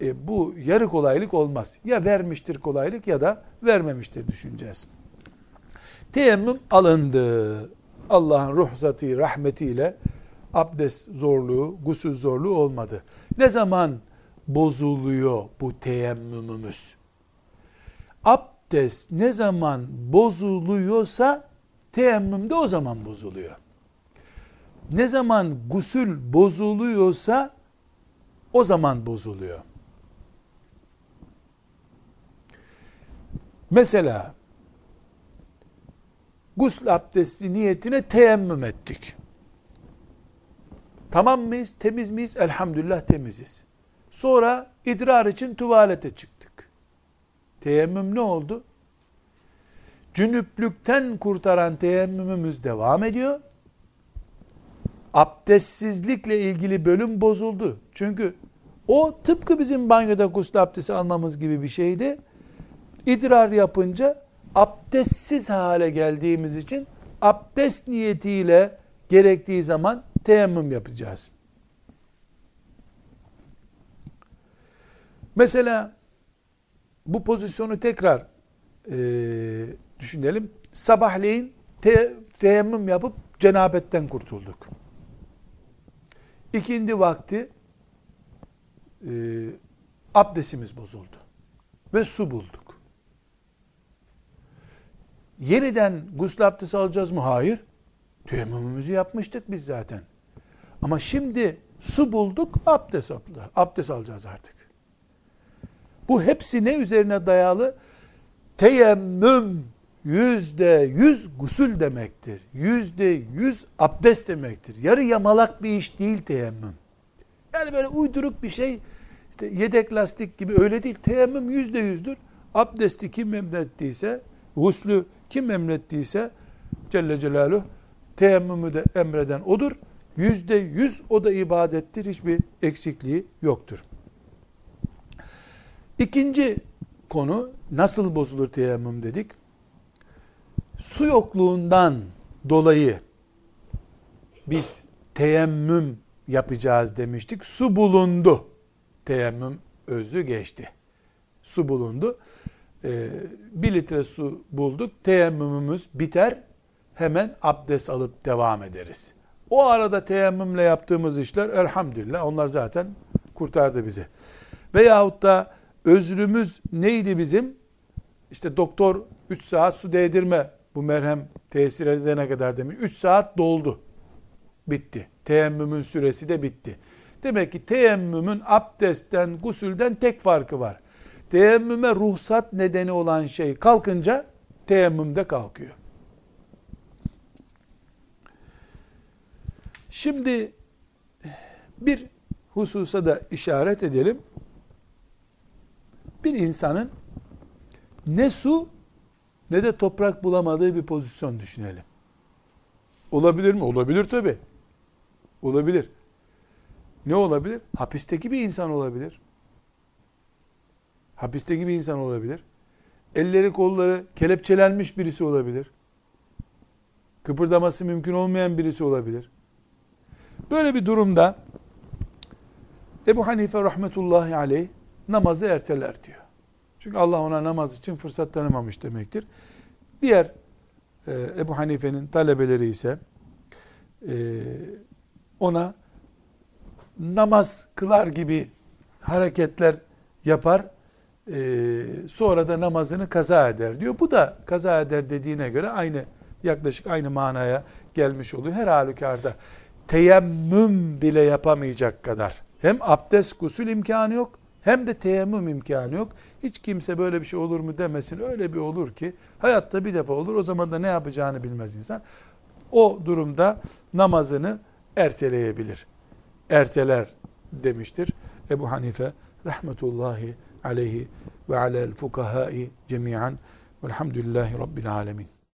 Speaker 1: e, bu yarı kolaylık olmaz. Ya vermiştir kolaylık ya da vermemiştir düşüneceğiz. Teyemmüm alındı. Allah'ın ruhsati, rahmetiyle abdest zorluğu, gusül zorluğu olmadı. Ne zaman bozuluyor bu teyemmümümüz? Abdest ne zaman bozuluyorsa teyemmüm de o zaman bozuluyor. Ne zaman gusül bozuluyorsa o zaman bozuluyor. Mesela gusül abdesti niyetine teyemmüm ettik. Tamam mıyız? Temiz miyiz? Elhamdülillah temiziz. Sonra idrar için tuvalete çıktık. Teyemmüm ne oldu? Cünüplükten kurtaran teyemmümümüz devam ediyor. Abdestsizlikle ilgili bölüm bozuldu. Çünkü o tıpkı bizim banyoda gusül abdesti almamız gibi bir şeydi. İdrar yapınca abdestsiz hale geldiğimiz için abdest niyetiyle gerektiği zaman teyemmüm yapacağız. Mesela bu pozisyonu tekrar e, düşünelim. Sabahleyin te, teyemmüm yapıp cenabetten kurtulduk. İkindi vakti e, abdestimiz bozuldu. Ve su bulduk. Yeniden gusül abdesti alacağız mı? Hayır. Teyemmümümüzü yapmıştık biz zaten. Ama şimdi su bulduk, abdest, abdest alacağız artık. Bu hepsi ne üzerine dayalı? Teyemmüm yüzde yüz gusül demektir. Yüzde yüz abdest demektir. Yarı yamalak bir iş değil teyemmüm. Yani böyle uyduruk bir şey, işte yedek lastik gibi öyle değil. Teyemmüm yüzde yüzdür. Abdesti kim emrettiyse, guslü kim emrettiyse Celle Celaluhu teyemmümü de emreden odur. Yüzde yüz o da ibadettir. Hiçbir eksikliği yoktur. İkinci konu nasıl bozulur teyemmüm dedik. Su yokluğundan dolayı biz teyemmüm yapacağız demiştik. Su bulundu. Teyemmüm özlü geçti. Su bulundu. Ee, bir litre su bulduk. Teyemmümümüz biter. Hemen abdest alıp devam ederiz. O arada teyemmümle yaptığımız işler elhamdülillah onlar zaten kurtardı bizi. Veyahut da özrümüz neydi bizim? İşte doktor 3 saat su değdirme bu merhem tesir edene kadar demiş. 3 saat doldu. Bitti. Teyemmümün süresi de bitti. Demek ki teyemmümün abdestten, gusülden tek farkı var. Teyemmüme ruhsat nedeni olan şey kalkınca teyemmüm de kalkıyor. Şimdi bir hususa da işaret edelim. Bir insanın ne su ne de toprak bulamadığı bir pozisyon düşünelim. Olabilir mi? Olabilir tabi. Olabilir. Ne olabilir? Hapisteki bir insan olabilir. Hapisteki bir insan olabilir. Elleri kolları kelepçelenmiş birisi olabilir. Kıpırdaması mümkün olmayan birisi olabilir. Böyle bir durumda Ebu Hanife rahmetullahi aleyh namazı erteler diyor. Çünkü Allah ona namaz için fırsat tanımamış demektir. Diğer e, Ebu Hanife'nin talebeleri ise e, ona namaz kılar gibi hareketler yapar e, sonra da namazını kaza eder diyor. Bu da kaza eder dediğine göre aynı yaklaşık aynı manaya gelmiş oluyor. Her halükarda teyemmüm bile yapamayacak kadar hem abdest gusül imkanı yok hem de teyemmüm imkanı yok. Hiç kimse böyle bir şey olur mu demesin. Öyle bir olur ki hayatta bir defa olur. O zaman da ne yapacağını bilmez insan. O durumda namazını erteleyebilir. Erteler demiştir. Ebu Hanife rahmetullahi عليه وعلى الفقهاء جميعا والحمد لله رب العالمين.